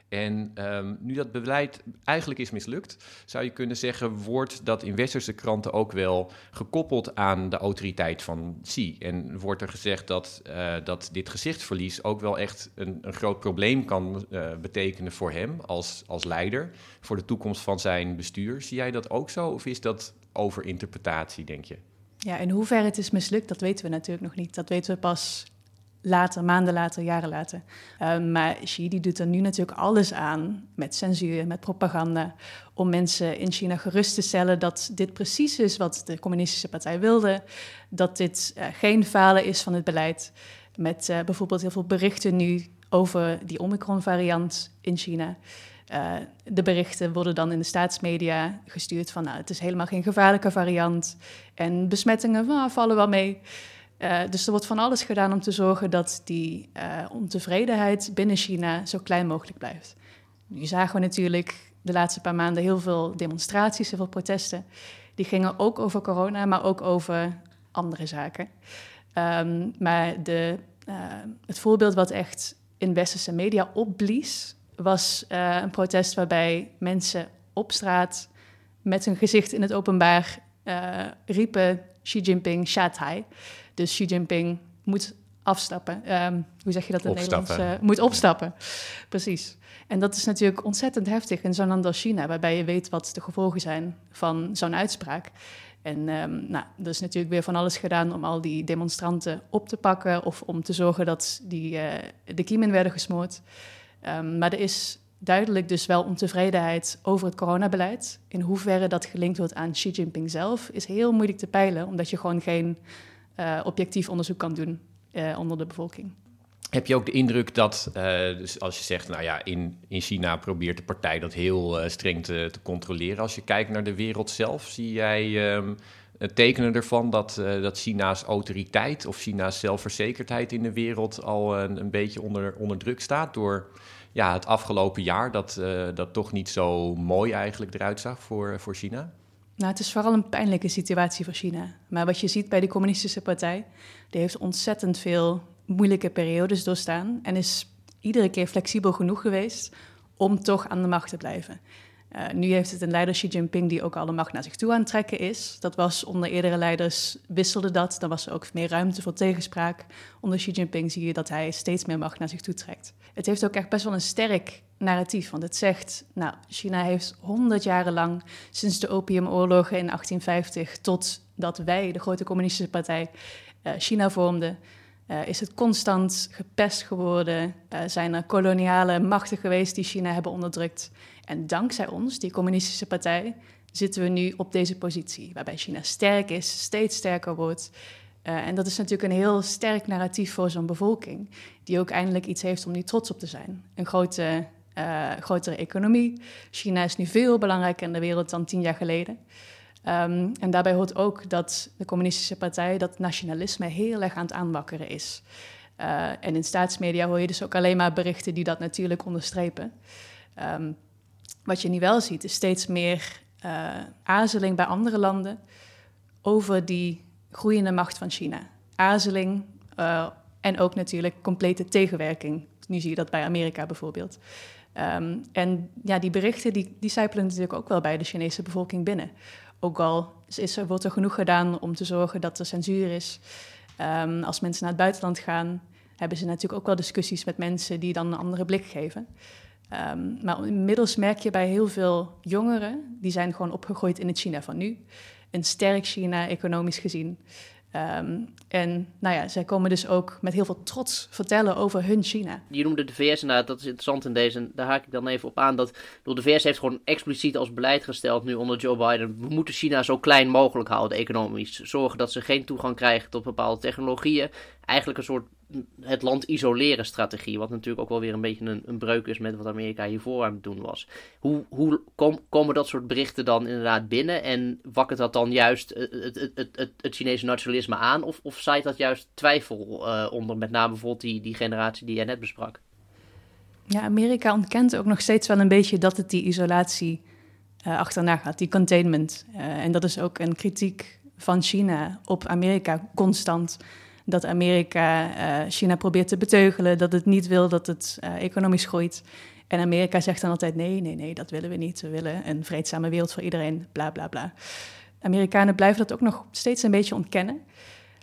S2: En um, nu dat beleid eigenlijk is mislukt, zou je kunnen zeggen, wordt dat in westerse kranten ook wel gekoppeld aan de autoriteit van Xi. En wordt er gezegd dat, uh, dat dit gezichtsverlies ook wel echt een, een groot probleem kan uh, betekenen voor hem als, als leider, voor de toekomst van zijn bestuur. Zie jij dat ook zo of is dat overinterpretatie, denk je?
S4: Ja, in hoeverre het is mislukt, dat weten we natuurlijk nog niet. Dat weten we pas later, maanden later, jaren later. Um, maar Xi die doet er nu natuurlijk alles aan met censuur, met propaganda, om mensen in China gerust te stellen dat dit precies is wat de communistische partij wilde, dat dit uh, geen falen is van het beleid. Met uh, bijvoorbeeld heel veel berichten nu over die Omicron-variant in China. Uh, de berichten worden dan in de staatsmedia gestuurd van nou, het is helemaal geen gevaarlijke variant en besmettingen well, vallen wel mee. Uh, dus er wordt van alles gedaan om te zorgen dat die uh, ontevredenheid binnen China zo klein mogelijk blijft. Nu zagen we natuurlijk de laatste paar maanden heel veel demonstraties, heel veel protesten. Die gingen ook over corona, maar ook over andere zaken. Um, maar de, uh, het voorbeeld wat echt in westerse media opblies, was een protest waarbij mensen op straat met hun gezicht in het openbaar riepen Xi Jinping, Shatai. Dus Xi Jinping moet afstappen. Um, hoe zeg je dat in het Nederlands? Uh, moet opstappen, precies. En dat is natuurlijk ontzettend heftig in zo'n land als China, waarbij je weet wat de gevolgen zijn van zo'n uitspraak. En um, nou, er is natuurlijk weer van alles gedaan om al die demonstranten op te pakken of om te zorgen dat die, uh, de kiemen werden gesmoord. Um, maar er is duidelijk dus wel ontevredenheid over het coronabeleid. In hoeverre dat gelinkt wordt aan Xi Jinping zelf, is heel moeilijk te peilen, omdat je gewoon geen uh, objectief onderzoek kan doen uh, onder de bevolking.
S2: Heb je ook de indruk dat, uh, dus als je zegt, nou ja, in, in China probeert de partij dat heel streng te, te, controleren. Als je kijkt naar de wereld zelf, zie jij um, tekenen ervan dat, dat China's autoriteit of China's zelfverzekerdheid in de wereld al een, een beetje onder, onder druk staat door ja, het afgelopen jaar, dat, dat toch niet zo mooi eigenlijk eruit zag voor, voor China?
S4: Nou, het is vooral een pijnlijke situatie voor China. Maar wat je ziet bij de Communistische Partij, die heeft ontzettend veel moeilijke periodes doorstaan en is iedere keer flexibel genoeg geweest om toch aan de macht te blijven. Uh, nu heeft het een leider Xi Jinping die ook alle macht naar zich toe aan het trekken is. Dat was onder eerdere leiders wisselde dat. Dan was er ook meer ruimte voor tegenspraak. Onder Xi Jinping zie je dat hij steeds meer macht naar zich toe trekt. Het heeft ook echt best wel een sterk narratief, want het zegt, nou, China heeft honderd jaren lang, sinds de opiumoorlogen in 1850 tot dat wij, de grote communistische partij, uh, China vormden, uh, is het constant gepest geworden? Uh, zijn er koloniale machten geweest die China hebben onderdrukt? En dankzij ons, die communistische partij, zitten we nu op deze positie, waarbij China sterk is, steeds sterker wordt. En dat is natuurlijk een heel sterk narratief voor zo'n bevolking, die ook eindelijk iets heeft om nu trots op te zijn. Een grote, grotere economie. China is nu veel belangrijker in de wereld dan tien jaar geleden. Um, en daarbij hoort ook dat de communistische partij dat nationalisme heel erg aan het aanwakkeren is. Uh, en in staatsmedia hoor je dus ook alleen maar berichten die dat natuurlijk onderstrepen. Um, wat je nu wel ziet, is steeds meer uh, aarzeling bij andere landen over die groeiende macht van China. Aarzeling en ook natuurlijk complete tegenwerking. Nu zie je dat bij Amerika bijvoorbeeld. Um, en ja, die berichten die, zijpelen natuurlijk ook wel bij de Chinese bevolking binnen. Ook al is er, wordt er genoeg gedaan om te zorgen dat er censuur is. Um, als mensen naar het buitenland gaan, hebben ze natuurlijk ook wel discussies met mensen die dan een andere blik geven. Um, maar inmiddels merk je bij heel veel jongeren, die zijn gewoon opgegroeid in het China van nu. Een sterk China, economisch gezien. Um, en nou ja, zij komen dus ook met heel veel trots vertellen over hun China.
S3: Je noemde de VS inderdaad, dat is interessant in deze. daar haak ik dan even op aan. Dat de VS heeft gewoon expliciet als beleid gesteld nu onder Joe Biden. We moeten China zo klein mogelijk houden economisch. Zorgen dat ze geen toegang krijgen tot bepaalde technologieën. Eigenlijk een soort het land isoleren strategie. Wat natuurlijk ook wel weer een beetje een, een breuk is met wat Amerika hiervoor aan het doen was. Hoe, hoe kom, komen dat soort berichten dan inderdaad binnen? En wakkert dat dan juist het, het, het, het, het Chinese nationalisme aan? Of, of zaait dat juist twijfel uh, onder, met name bijvoorbeeld die, die generatie die jij net besprak?
S4: Ja, Amerika ontkent ook nog steeds wel een beetje dat het die isolatie achterna gaat, die containment. En dat is ook een kritiek van China op Amerika constant dat Amerika uh, China probeert te beteugelen, dat het niet wil dat het uh, economisch groeit. En Amerika zegt dan altijd: nee, nee, nee, dat willen we niet. We willen een vreedzame wereld voor iedereen, bla bla bla. Amerikanen blijven dat ook nog steeds een beetje ontkennen.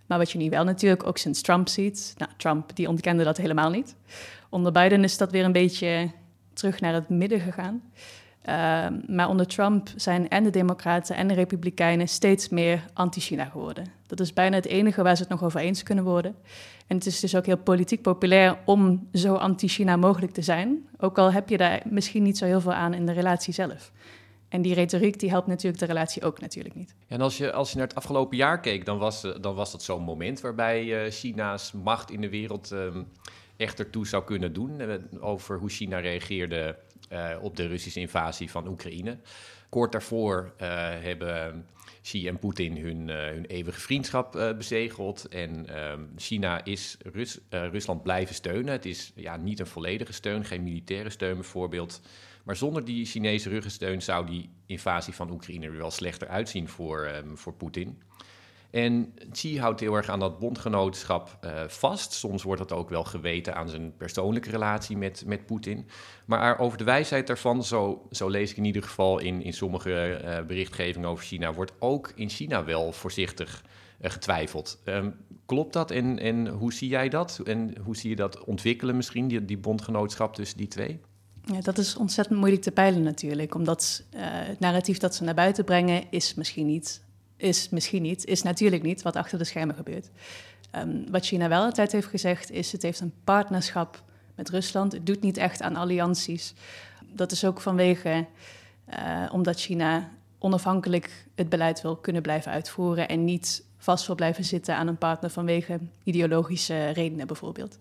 S4: Maar wat je nu wel natuurlijk ook sinds Trump ziet, nou, Trump die ontkende dat helemaal niet. Onder Biden is dat weer een beetje terug naar het midden gegaan. Uh, maar onder Trump zijn en de Democraten en de Republikeinen steeds meer anti-China geworden. Dat is bijna het enige waar ze het nog over eens kunnen worden. En het is dus ook heel politiek populair om zo anti-China mogelijk te zijn. Ook al heb je daar misschien niet zo heel veel aan in de relatie zelf. En die retoriek die helpt natuurlijk de relatie ook natuurlijk niet.
S2: En als je, als je naar het afgelopen jaar keek, dan was, dan was dat zo'n moment waarbij uh, China's macht in de wereld um, echt ertoe zou kunnen doen. Uh, over hoe China reageerde uh, op de Russische invasie van Oekraïne. Kort daarvoor uh, hebben Xi en Poetin hun, uh, hun eeuwige vriendschap bezegeld. En China is Rus Rusland blijven steunen. Het is ja, niet een volledige steun, geen militaire steun bijvoorbeeld. Maar zonder die Chinese ruggensteun zou die invasie van Oekraïne er wel slechter uitzien voor, um, voor Poetin. En Xi houdt heel erg aan dat bondgenootschap uh, vast. Soms wordt dat ook wel geweten aan zijn persoonlijke relatie met, met Poetin. Maar over de wijsheid daarvan, zo, zo lees ik in ieder geval in, in sommige uh, berichtgevingen over China, wordt ook in China wel voorzichtig uh, getwijfeld. Um, klopt dat en, en hoe zie jij dat? En hoe zie je dat ontwikkelen misschien, die, die bondgenootschap tussen die twee?
S4: Ja, dat is ontzettend moeilijk te peilen natuurlijk, omdat het narratief dat ze naar buiten brengen is misschien niet is misschien niet, is natuurlijk niet wat achter de schermen gebeurt. Um, wat China wel altijd heeft gezegd is, het heeft een partnerschap met Rusland. Het doet niet echt aan allianties. Dat is ook vanwege, uh, omdat China onafhankelijk het beleid wil kunnen blijven uitvoeren en niet vast wil blijven zitten aan een partner vanwege ideologische redenen bijvoorbeeld.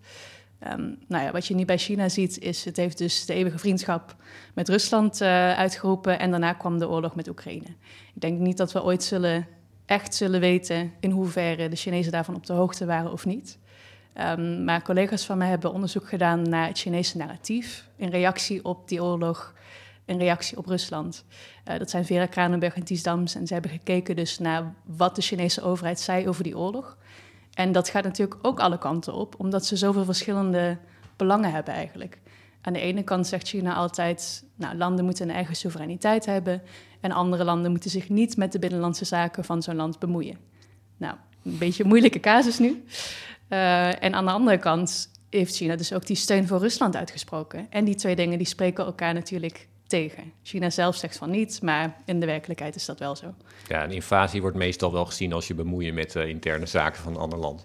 S4: Um, nou ja, wat je nu bij China ziet, is het heeft dus de eeuwige vriendschap met Rusland uh, uitgeroepen en daarna kwam de oorlog met Oekraïne. Ik denk niet dat we ooit zullen, echt zullen weten in hoeverre de Chinezen daarvan op de hoogte waren of niet. Um, maar collega's van mij hebben onderzoek gedaan naar het Chinese narratief in reactie op die oorlog. een reactie op Rusland. Uh, dat zijn Vera Kranenburg en Ties Dams. En ze hebben gekeken dus naar wat de Chinese overheid zei over die oorlog. En dat gaat natuurlijk ook alle kanten op, omdat ze zoveel verschillende belangen hebben eigenlijk. Aan de ene kant zegt China altijd, nou, landen moeten een eigen soevereiniteit hebben en andere landen moeten zich niet met de binnenlandse zaken van zo'n land bemoeien. Nou, een beetje een moeilijke casus nu. Uh, en aan de andere kant heeft China dus ook die steun voor Rusland uitgesproken. En die twee dingen die spreken elkaar natuurlijk tegen. China zelf zegt van niet, maar in de werkelijkheid is dat wel zo.
S2: Ja, een invasie wordt meestal wel gezien als je bemoeien met uh, interne zaken van een ander land.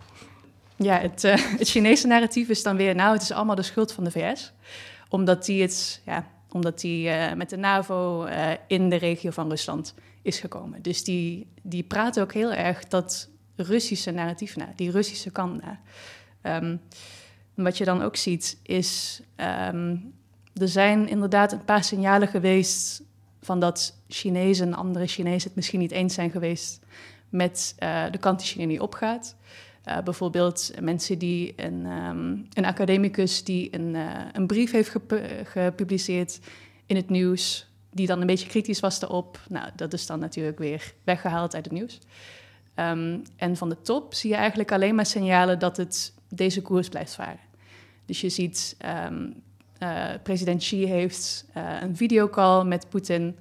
S4: Ja, het, uh, het Chinese narratief is dan weer, nou, het is allemaal de schuld van de VS. Omdat die, het, ja, omdat die uh, met de NAVO in de regio van Rusland is gekomen. Dus die, die praten ook heel erg dat Russische narratief na, die Russische kant na. Um, wat je dan ook ziet is, um, er zijn inderdaad een paar signalen geweest van dat Chinezen en andere Chinezen het misschien niet eens zijn geweest met uh, de kant die China niet opgaat. Uh, bijvoorbeeld mensen die een, um, een academicus die een, uh, een brief heeft gepubliceerd in het nieuws, die dan een beetje kritisch was daarop. Nou, dat is dan natuurlijk weer weggehaald uit het nieuws. Um, en van de top zie je eigenlijk alleen maar signalen dat het deze koers blijft varen. Dus je ziet, uh, president Xi heeft uh, een videocall met Poetin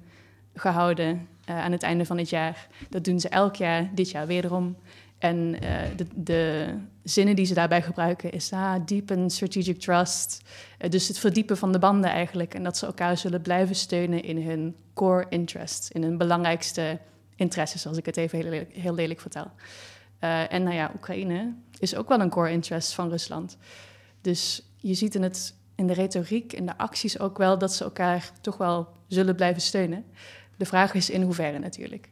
S4: gehouden uh, aan het einde van het jaar. Dat doen ze elk jaar, dit jaar wederom. En de, de, zinnen die ze daarbij gebruiken is ah, deepen strategic trust. dus het verdiepen van de banden eigenlijk. En dat ze elkaar zullen blijven steunen in hun core interests, in hun belangrijkste interesses, als ik het even heel, heel lelijk vertel. en nou ja, Oekraïne is ook wel een core interest van Rusland. Dus je ziet in, het, in de retoriek, in de acties ook wel dat ze elkaar toch wel zullen blijven steunen. De vraag is in hoeverre natuurlijk.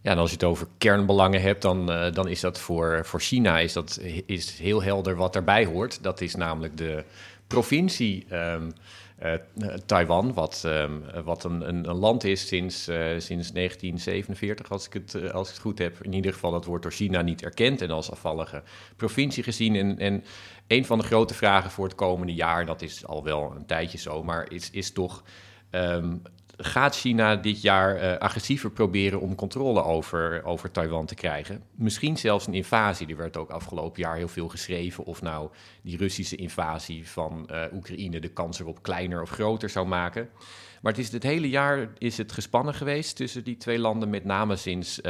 S2: Ja, en als je het over kernbelangen hebt, dan, uh, dan is dat voor, voor China is dat, is heel helder wat daarbij hoort. Dat is namelijk de provincie um, uh, Taiwan, wat, um, wat een, een, land is sinds, uh, sinds 1947, als ik, het, als ik het goed heb. In ieder geval, dat wordt door China niet erkend en als afvallige provincie gezien. En, en een van de grote vragen voor het komende jaar, dat is al wel een tijdje zo, maar is, is toch. Um, gaat China dit jaar uh, agressiever proberen om controle over, over Taiwan te krijgen? Misschien zelfs een invasie. Er werd ook afgelopen jaar heel veel geschreven of nou die Russische invasie van uh, Oekraïne de kans erop kleiner of groter zou maken. Maar het, is het hele jaar is het gespannen geweest tussen die twee landen, met name sinds uh,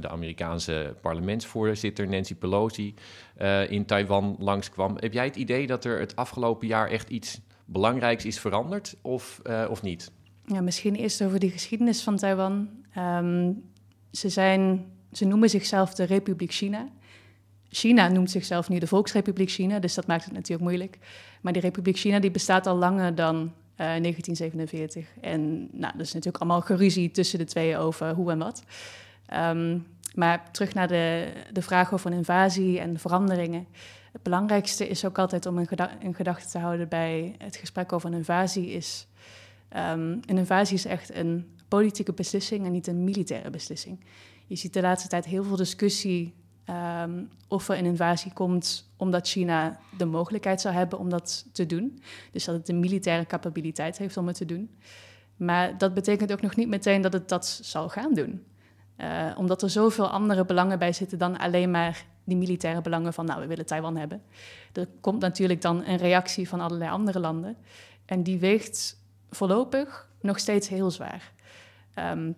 S2: de Amerikaanse parlementsvoorzitter Nancy Pelosi uh, in Taiwan langskwam. Heb jij het idee dat er het afgelopen jaar echt iets belangrijks is veranderd of, uh, of niet?
S4: Ja, misschien eerst over die geschiedenis van Taiwan. Um, ze, zijn, ze noemen zichzelf de Republiek China. China noemt zichzelf nu de Volksrepubliek China, dus dat maakt het natuurlijk moeilijk. Maar die Republiek China die bestaat al langer dan uh, 1947. En nou, er is natuurlijk allemaal geruzie tussen de twee over hoe en wat. Um, maar terug naar de, de vraag over een invasie en veranderingen. Het belangrijkste is ook altijd om in, geda in gedachten te houden bij het gesprek over een invasie is... Um, een invasie is echt een politieke beslissing en niet een militaire beslissing. Je ziet de laatste tijd heel veel discussie um, of er een invasie komt omdat China de mogelijkheid zou hebben om dat te doen. Dus dat het de militaire capabiliteit heeft om het te doen. Maar dat betekent ook nog niet meteen dat het dat zal gaan doen. Uh, omdat er zoveel andere belangen bij zitten dan alleen maar die militaire belangen van, nou, we willen Taiwan hebben. Er komt natuurlijk dan een reactie van allerlei andere landen. En die weegt voorlopig nog steeds heel zwaar. Um,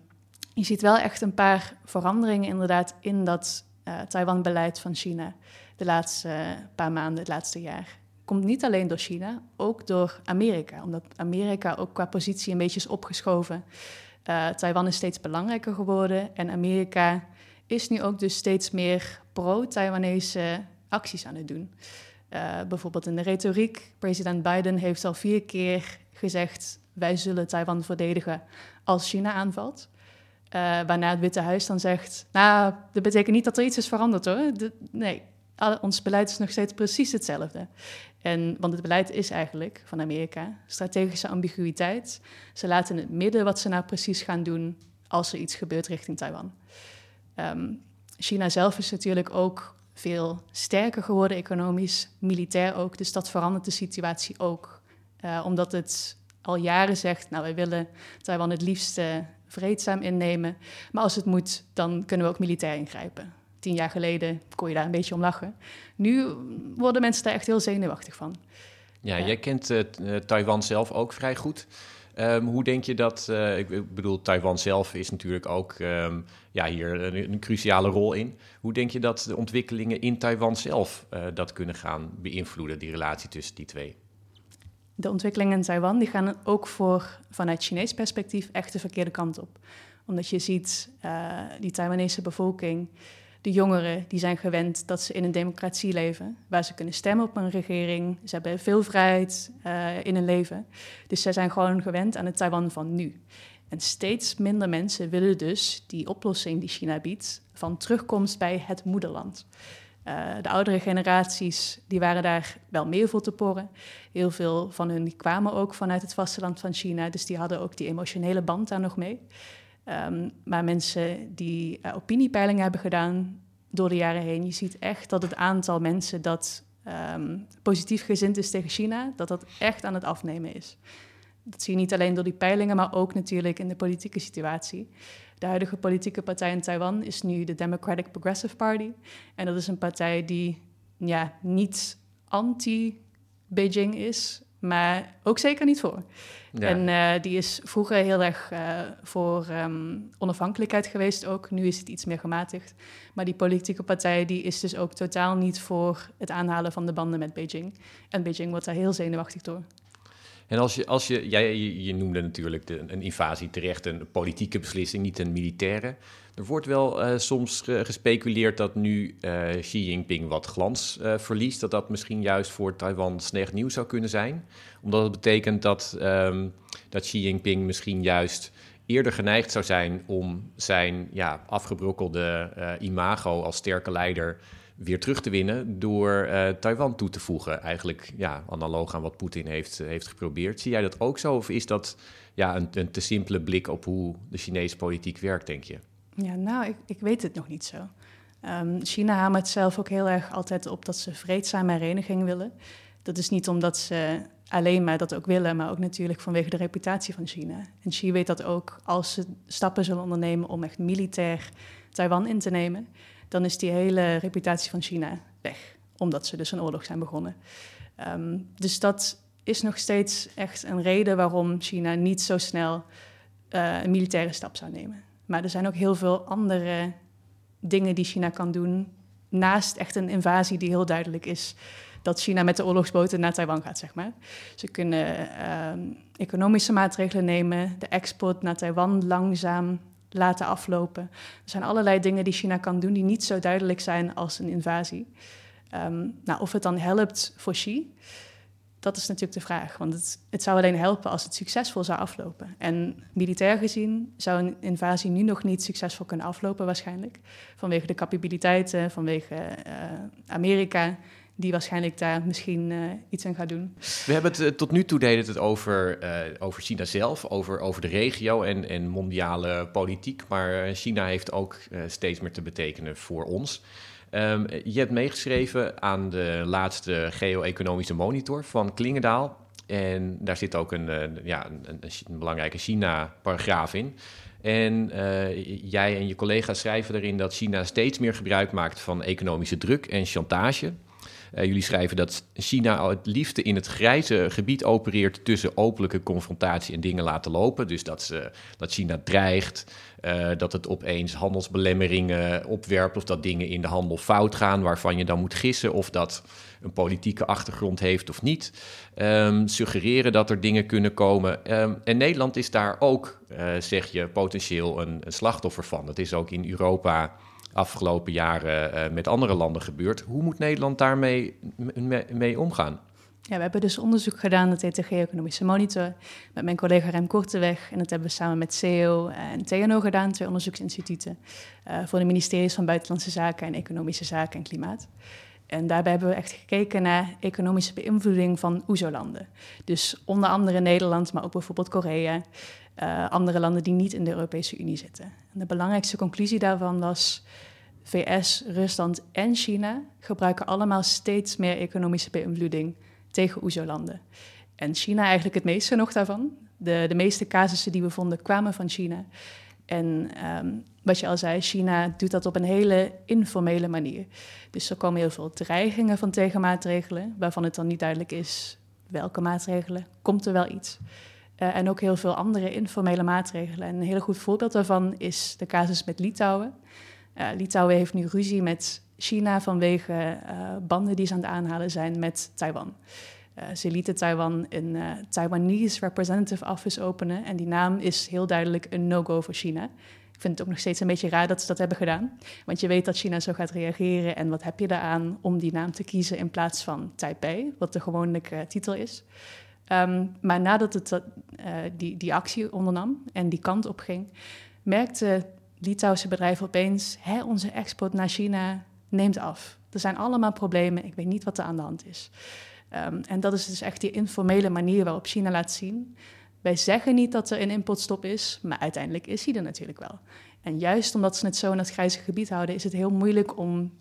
S4: je ziet wel echt een paar veranderingen inderdaad in dat uh, Taiwan-beleid van China de laatste uh, paar maanden, het laatste jaar. Komt niet alleen door China, ook door Amerika. Omdat Amerika ook qua positie een beetje is opgeschoven. Uh, Taiwan is steeds belangrijker geworden en Amerika is nu ook dus steeds meer pro-Taiwanese acties aan het doen. Bijvoorbeeld in de retoriek. President Biden heeft al vier keer gezegd: wij zullen Taiwan verdedigen als China aanvalt. Uh, waarna het Witte Huis dan zegt: Nou, dat betekent niet dat er iets is veranderd hoor. Nee, ons beleid is nog steeds precies hetzelfde. En, want het beleid is eigenlijk van Amerika strategische ambiguïteit. Ze laten het midden wat ze nou precies gaan doen als er iets gebeurt richting Taiwan. Um, China zelf is natuurlijk ook veel sterker geworden economisch, militair ook. Dus dat verandert de situatie ook. Uh, omdat het al jaren zegt, nou wij willen Taiwan het liefst vreedzaam innemen, maar als het moet, dan kunnen we ook militair ingrijpen. Tien jaar geleden kon je daar een beetje om lachen. Nu worden mensen daar echt heel zenuwachtig van.
S2: Ja, jij kent uh, Taiwan zelf ook vrij goed. Um, hoe denk je dat, uh, ik bedoel, Taiwan zelf is natuurlijk ook um, ja, hier een, een, cruciale rol in. Hoe denk je dat de ontwikkelingen in Taiwan zelf uh, dat kunnen gaan beïnvloeden, die relatie tussen die twee?
S4: De ontwikkelingen in Taiwan die gaan ook voor, vanuit Chinees perspectief echt de verkeerde kant op. Omdat je ziet, uh, die Taiwanese bevolking de jongeren die zijn gewend dat ze in een democratie leven, waar ze kunnen stemmen op een regering. Ze hebben veel vrijheid uh, in hun leven. Dus zij zijn gewoon gewend aan het Taiwan van nu. En steeds minder mensen willen dus die oplossing die China biedt van terugkomst bij het moederland. Uh, de oudere generaties die waren daar wel meer voor te porren. Heel veel van hun kwamen ook vanuit het vasteland van China, dus die hadden ook die emotionele band daar nog mee. Um, maar mensen die uh, opiniepeilingen hebben gedaan door de jaren heen, je ziet echt dat het aantal mensen dat um, positief gezind is tegen China, dat dat echt aan het afnemen is. Dat zie je niet alleen door die peilingen, maar ook natuurlijk in de politieke situatie. De huidige politieke partij in Taiwan is nu de Democratic Progressive Party. En dat is een partij die ja, niet anti-Beijing is, maar ook zeker niet voor. En uh, die is vroeger heel erg uh, voor um, onafhankelijkheid geweest ook. Nu is het iets meer gematigd. Maar die politieke partij die is dus ook totaal niet voor het aanhalen van de banden met Beijing. En Beijing wordt daar heel zenuwachtig door.
S2: En als je, als je jij, je noemde natuurlijk een invasie terecht een politieke beslissing, niet een militaire. Er wordt wel uh, soms gespeculeerd dat nu uh, Xi Jinping wat glans uh, verliest. Dat dat misschien juist voor Taiwan slecht nieuws zou kunnen zijn. Omdat het betekent dat, um, dat Xi Jinping misschien juist eerder geneigd zou zijn om zijn ja, afgebrokkelde imago als sterke leider weer terug te winnen door uh, Taiwan toe te voegen. Eigenlijk ja, analoog aan wat Poetin heeft, heeft geprobeerd. Zie jij dat ook zo? Of is dat ja, een, een te simpele blik op hoe de Chinese politiek werkt, denk je?
S4: Ja, nou, ik, ik weet het nog niet zo. Um, China hamert zelf ook heel erg altijd op dat ze vreedzame hereniging willen. Dat is niet omdat ze alleen maar dat ook willen, maar ook natuurlijk vanwege de reputatie van China. En Xi weet dat ook als ze stappen zullen ondernemen om echt militair Taiwan in te nemen, dan is die hele reputatie van China weg, omdat ze dus een oorlog zijn begonnen. Um, dus dat is nog steeds echt een reden waarom China niet zo snel uh, een militaire stap zou nemen. Maar er zijn ook heel veel andere dingen die China kan doen, naast echt een invasie die heel duidelijk is dat China met de oorlogsboten naar Taiwan gaat, zeg maar. Ze kunnen uh, economische maatregelen nemen, de export naar Taiwan langzaam laten aflopen. Er zijn allerlei dingen die China kan doen die niet zo duidelijk zijn als een invasie. Um, nou, of het dan helpt voor Xi, dat is natuurlijk de vraag. Want het, het, zou alleen helpen als het succesvol zou aflopen. En militair gezien zou een invasie nu nog niet succesvol kunnen aflopen, waarschijnlijk. Vanwege de capabiliteiten, vanwege uh, Amerika die waarschijnlijk daar misschien uh, iets aan gaat doen.
S2: We hebben het uh, tot nu toe deden het over, uh, over China zelf, over, over de regio en, en mondiale politiek. Maar China heeft ook steeds meer te betekenen voor ons. Um, je hebt meegeschreven aan de laatste geo-economische monitor van Klingendaal. En daar zit ook een, ja, een, een belangrijke China-paragraaf in. En jij en je collega's schrijven erin dat China steeds meer gebruik maakt van economische druk en chantage. Uh, jullie schrijven dat China het liefste in het grijze gebied opereert tussen openlijke confrontatie en dingen laten lopen. Dus dat, ze, dat China dreigt, uh, dat het opeens handelsbelemmeringen opwerpt of dat dingen in de handel fout gaan waarvan je dan moet gissen of dat een politieke achtergrond heeft of niet. Um, suggereren dat er dingen kunnen komen. Um, en Nederland is daar ook, uh, zeg je, potentieel een, een slachtoffer van. Dat is ook in Europa afgelopen jaren uh, met andere landen gebeurd. Hoe moet Nederland daarmee mee, omgaan?
S4: Ja, we hebben dus onderzoek gedaan, de Geo-economische Monitor, met mijn collega Rem Korteweg. En dat hebben we samen met CEO en TNO gedaan, twee onderzoeksinstituten, uh, voor de ministeries van Buitenlandse Zaken en Economische Zaken en Klimaat. En daarbij hebben we echt gekeken naar economische beïnvloeding van OESO-landen. Dus onder andere Nederland, maar ook bijvoorbeeld Korea, uh, andere landen die niet in de Europese Unie zitten. En de belangrijkste conclusie daarvan was VS, Rusland en China gebruiken allemaal steeds meer economische beïnvloeding tegen OESO-landen. En China eigenlijk het meeste nog daarvan. De, de meeste casussen die we vonden kwamen van China. En ehm, wat je al zei, China doet dat op een hele informele manier. Dus er komen heel veel dreigingen van tegenmaatregelen, waarvan het dan niet duidelijk is welke maatregelen, komt er wel iets. Uh, en ook heel veel andere informele maatregelen. En een heel goed voorbeeld daarvan is de casus met Litouwen. Uh, Litouwen heeft nu ruzie met China vanwege uh, banden die ze aan het aanhalen zijn met Taiwan. ze lieten Taiwan een Taiwanese Representative Office openen en die naam is heel duidelijk een no-go voor China. Ik vind het ook nog steeds een beetje raar dat ze dat hebben gedaan. Want je weet dat China zo gaat reageren. En wat heb je daaraan om die naam te kiezen in plaats van Taipei, wat de gewone titel is. Um, maar nadat het uh, die, die actie ondernam en die kant op ging, merkte Litouwse bedrijven opeens: hè, onze export naar China neemt af. Er zijn allemaal problemen, ik weet niet wat er aan de hand is. Um, en dat is dus echt die informele manier waarop China laat zien. Wij zeggen niet dat er een importstop is, maar uiteindelijk is die er natuurlijk wel. En juist omdat ze het zo in het grijze gebied houden, is het heel moeilijk om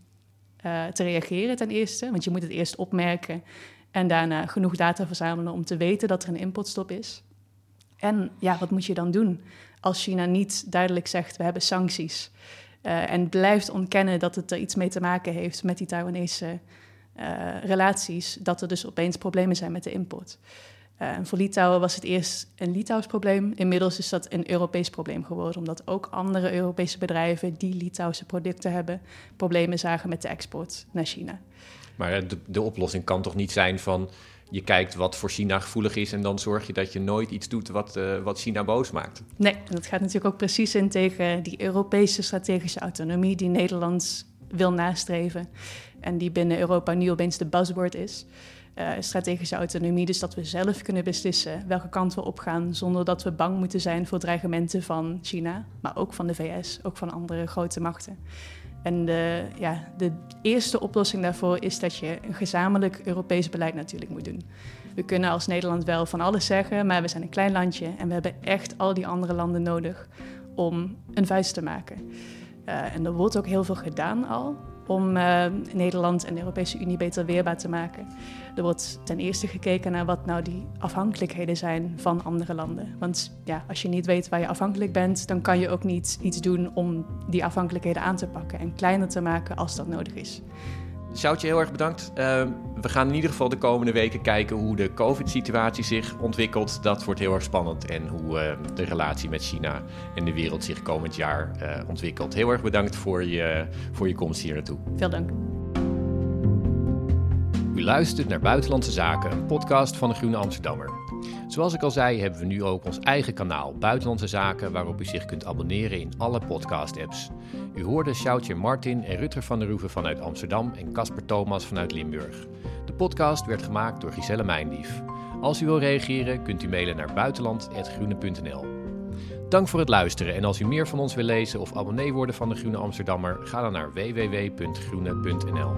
S4: uh, te reageren ten eerste. Want je moet het eerst opmerken en daarna genoeg data verzamelen om te weten dat er een importstop is. En ja, wat moet je dan doen als China niet duidelijk zegt: we hebben sancties. Uh, en blijft ontkennen dat het er iets mee te maken heeft met die Taiwanese uh, relaties, dat er dus opeens problemen zijn met de import. Uh, voor Litouwen was het eerst een Litouws probleem. Inmiddels is dat een Europees probleem geworden, omdat ook andere Europese bedrijven die Litouwse producten hebben, problemen zagen met de export naar China.
S2: Maar de, de, oplossing kan toch niet zijn van je kijkt wat voor China gevoelig is en dan zorg je dat je nooit iets doet wat, uh, wat China boos maakt.
S4: Nee, dat gaat natuurlijk ook precies in tegen die Europese strategische autonomie die Nederland wil nastreven en die binnen Europa nu opeens de buzzword is. Uh, strategische autonomie, dus dat we zelf kunnen beslissen welke kant we opgaan, zonder dat we bang moeten zijn voor dreigementen van China, maar ook van de VS, ook van andere grote machten. En de, ja, de eerste oplossing daarvoor is dat je een gezamenlijk Europees beleid natuurlijk moet doen. We kunnen als Nederland wel van alles zeggen, maar we zijn een klein landje en we hebben echt al die andere landen nodig om een vuist te maken. Uh, en er wordt ook heel veel gedaan al om uh, Nederland en de Europese Unie beter weerbaar te maken. Er wordt ten eerste gekeken naar wat nou die afhankelijkheden zijn van andere landen. Want ja, als je niet weet waar je afhankelijk bent, dan kan je ook niet iets doen om die afhankelijkheden aan te pakken en kleiner te maken als dat nodig is.
S2: Sjoutje, heel erg bedankt. Uh, we gaan in ieder geval de komende weken kijken hoe de COVID-situatie zich ontwikkelt. Dat wordt heel erg spannend. En hoe uh, de relatie met China en de wereld zich komend jaar uh, ontwikkelt. Heel erg bedankt voor je, voor je komst hier naartoe.
S4: Veel dank.
S2: U luistert naar Buitenlandse Zaken, een podcast van de Groene Amsterdammer. Zoals ik al zei, hebben we nu ook ons eigen kanaal Buitenlandse Zaken, waarop u zich kunt abonneren in alle podcast-apps. U hoorde Sjoutje Martin en Rutger van der Roeven vanuit Amsterdam en Casper Thomas vanuit Limburg. De podcast werd gemaakt door Giselle Mijndief. Als u wil reageren, kunt u mailen naar buitenland.groene.nl. Dank voor het luisteren en als u meer van ons wil lezen of abonnee worden van de Groene Amsterdammer, ga dan naar www.groene.nl.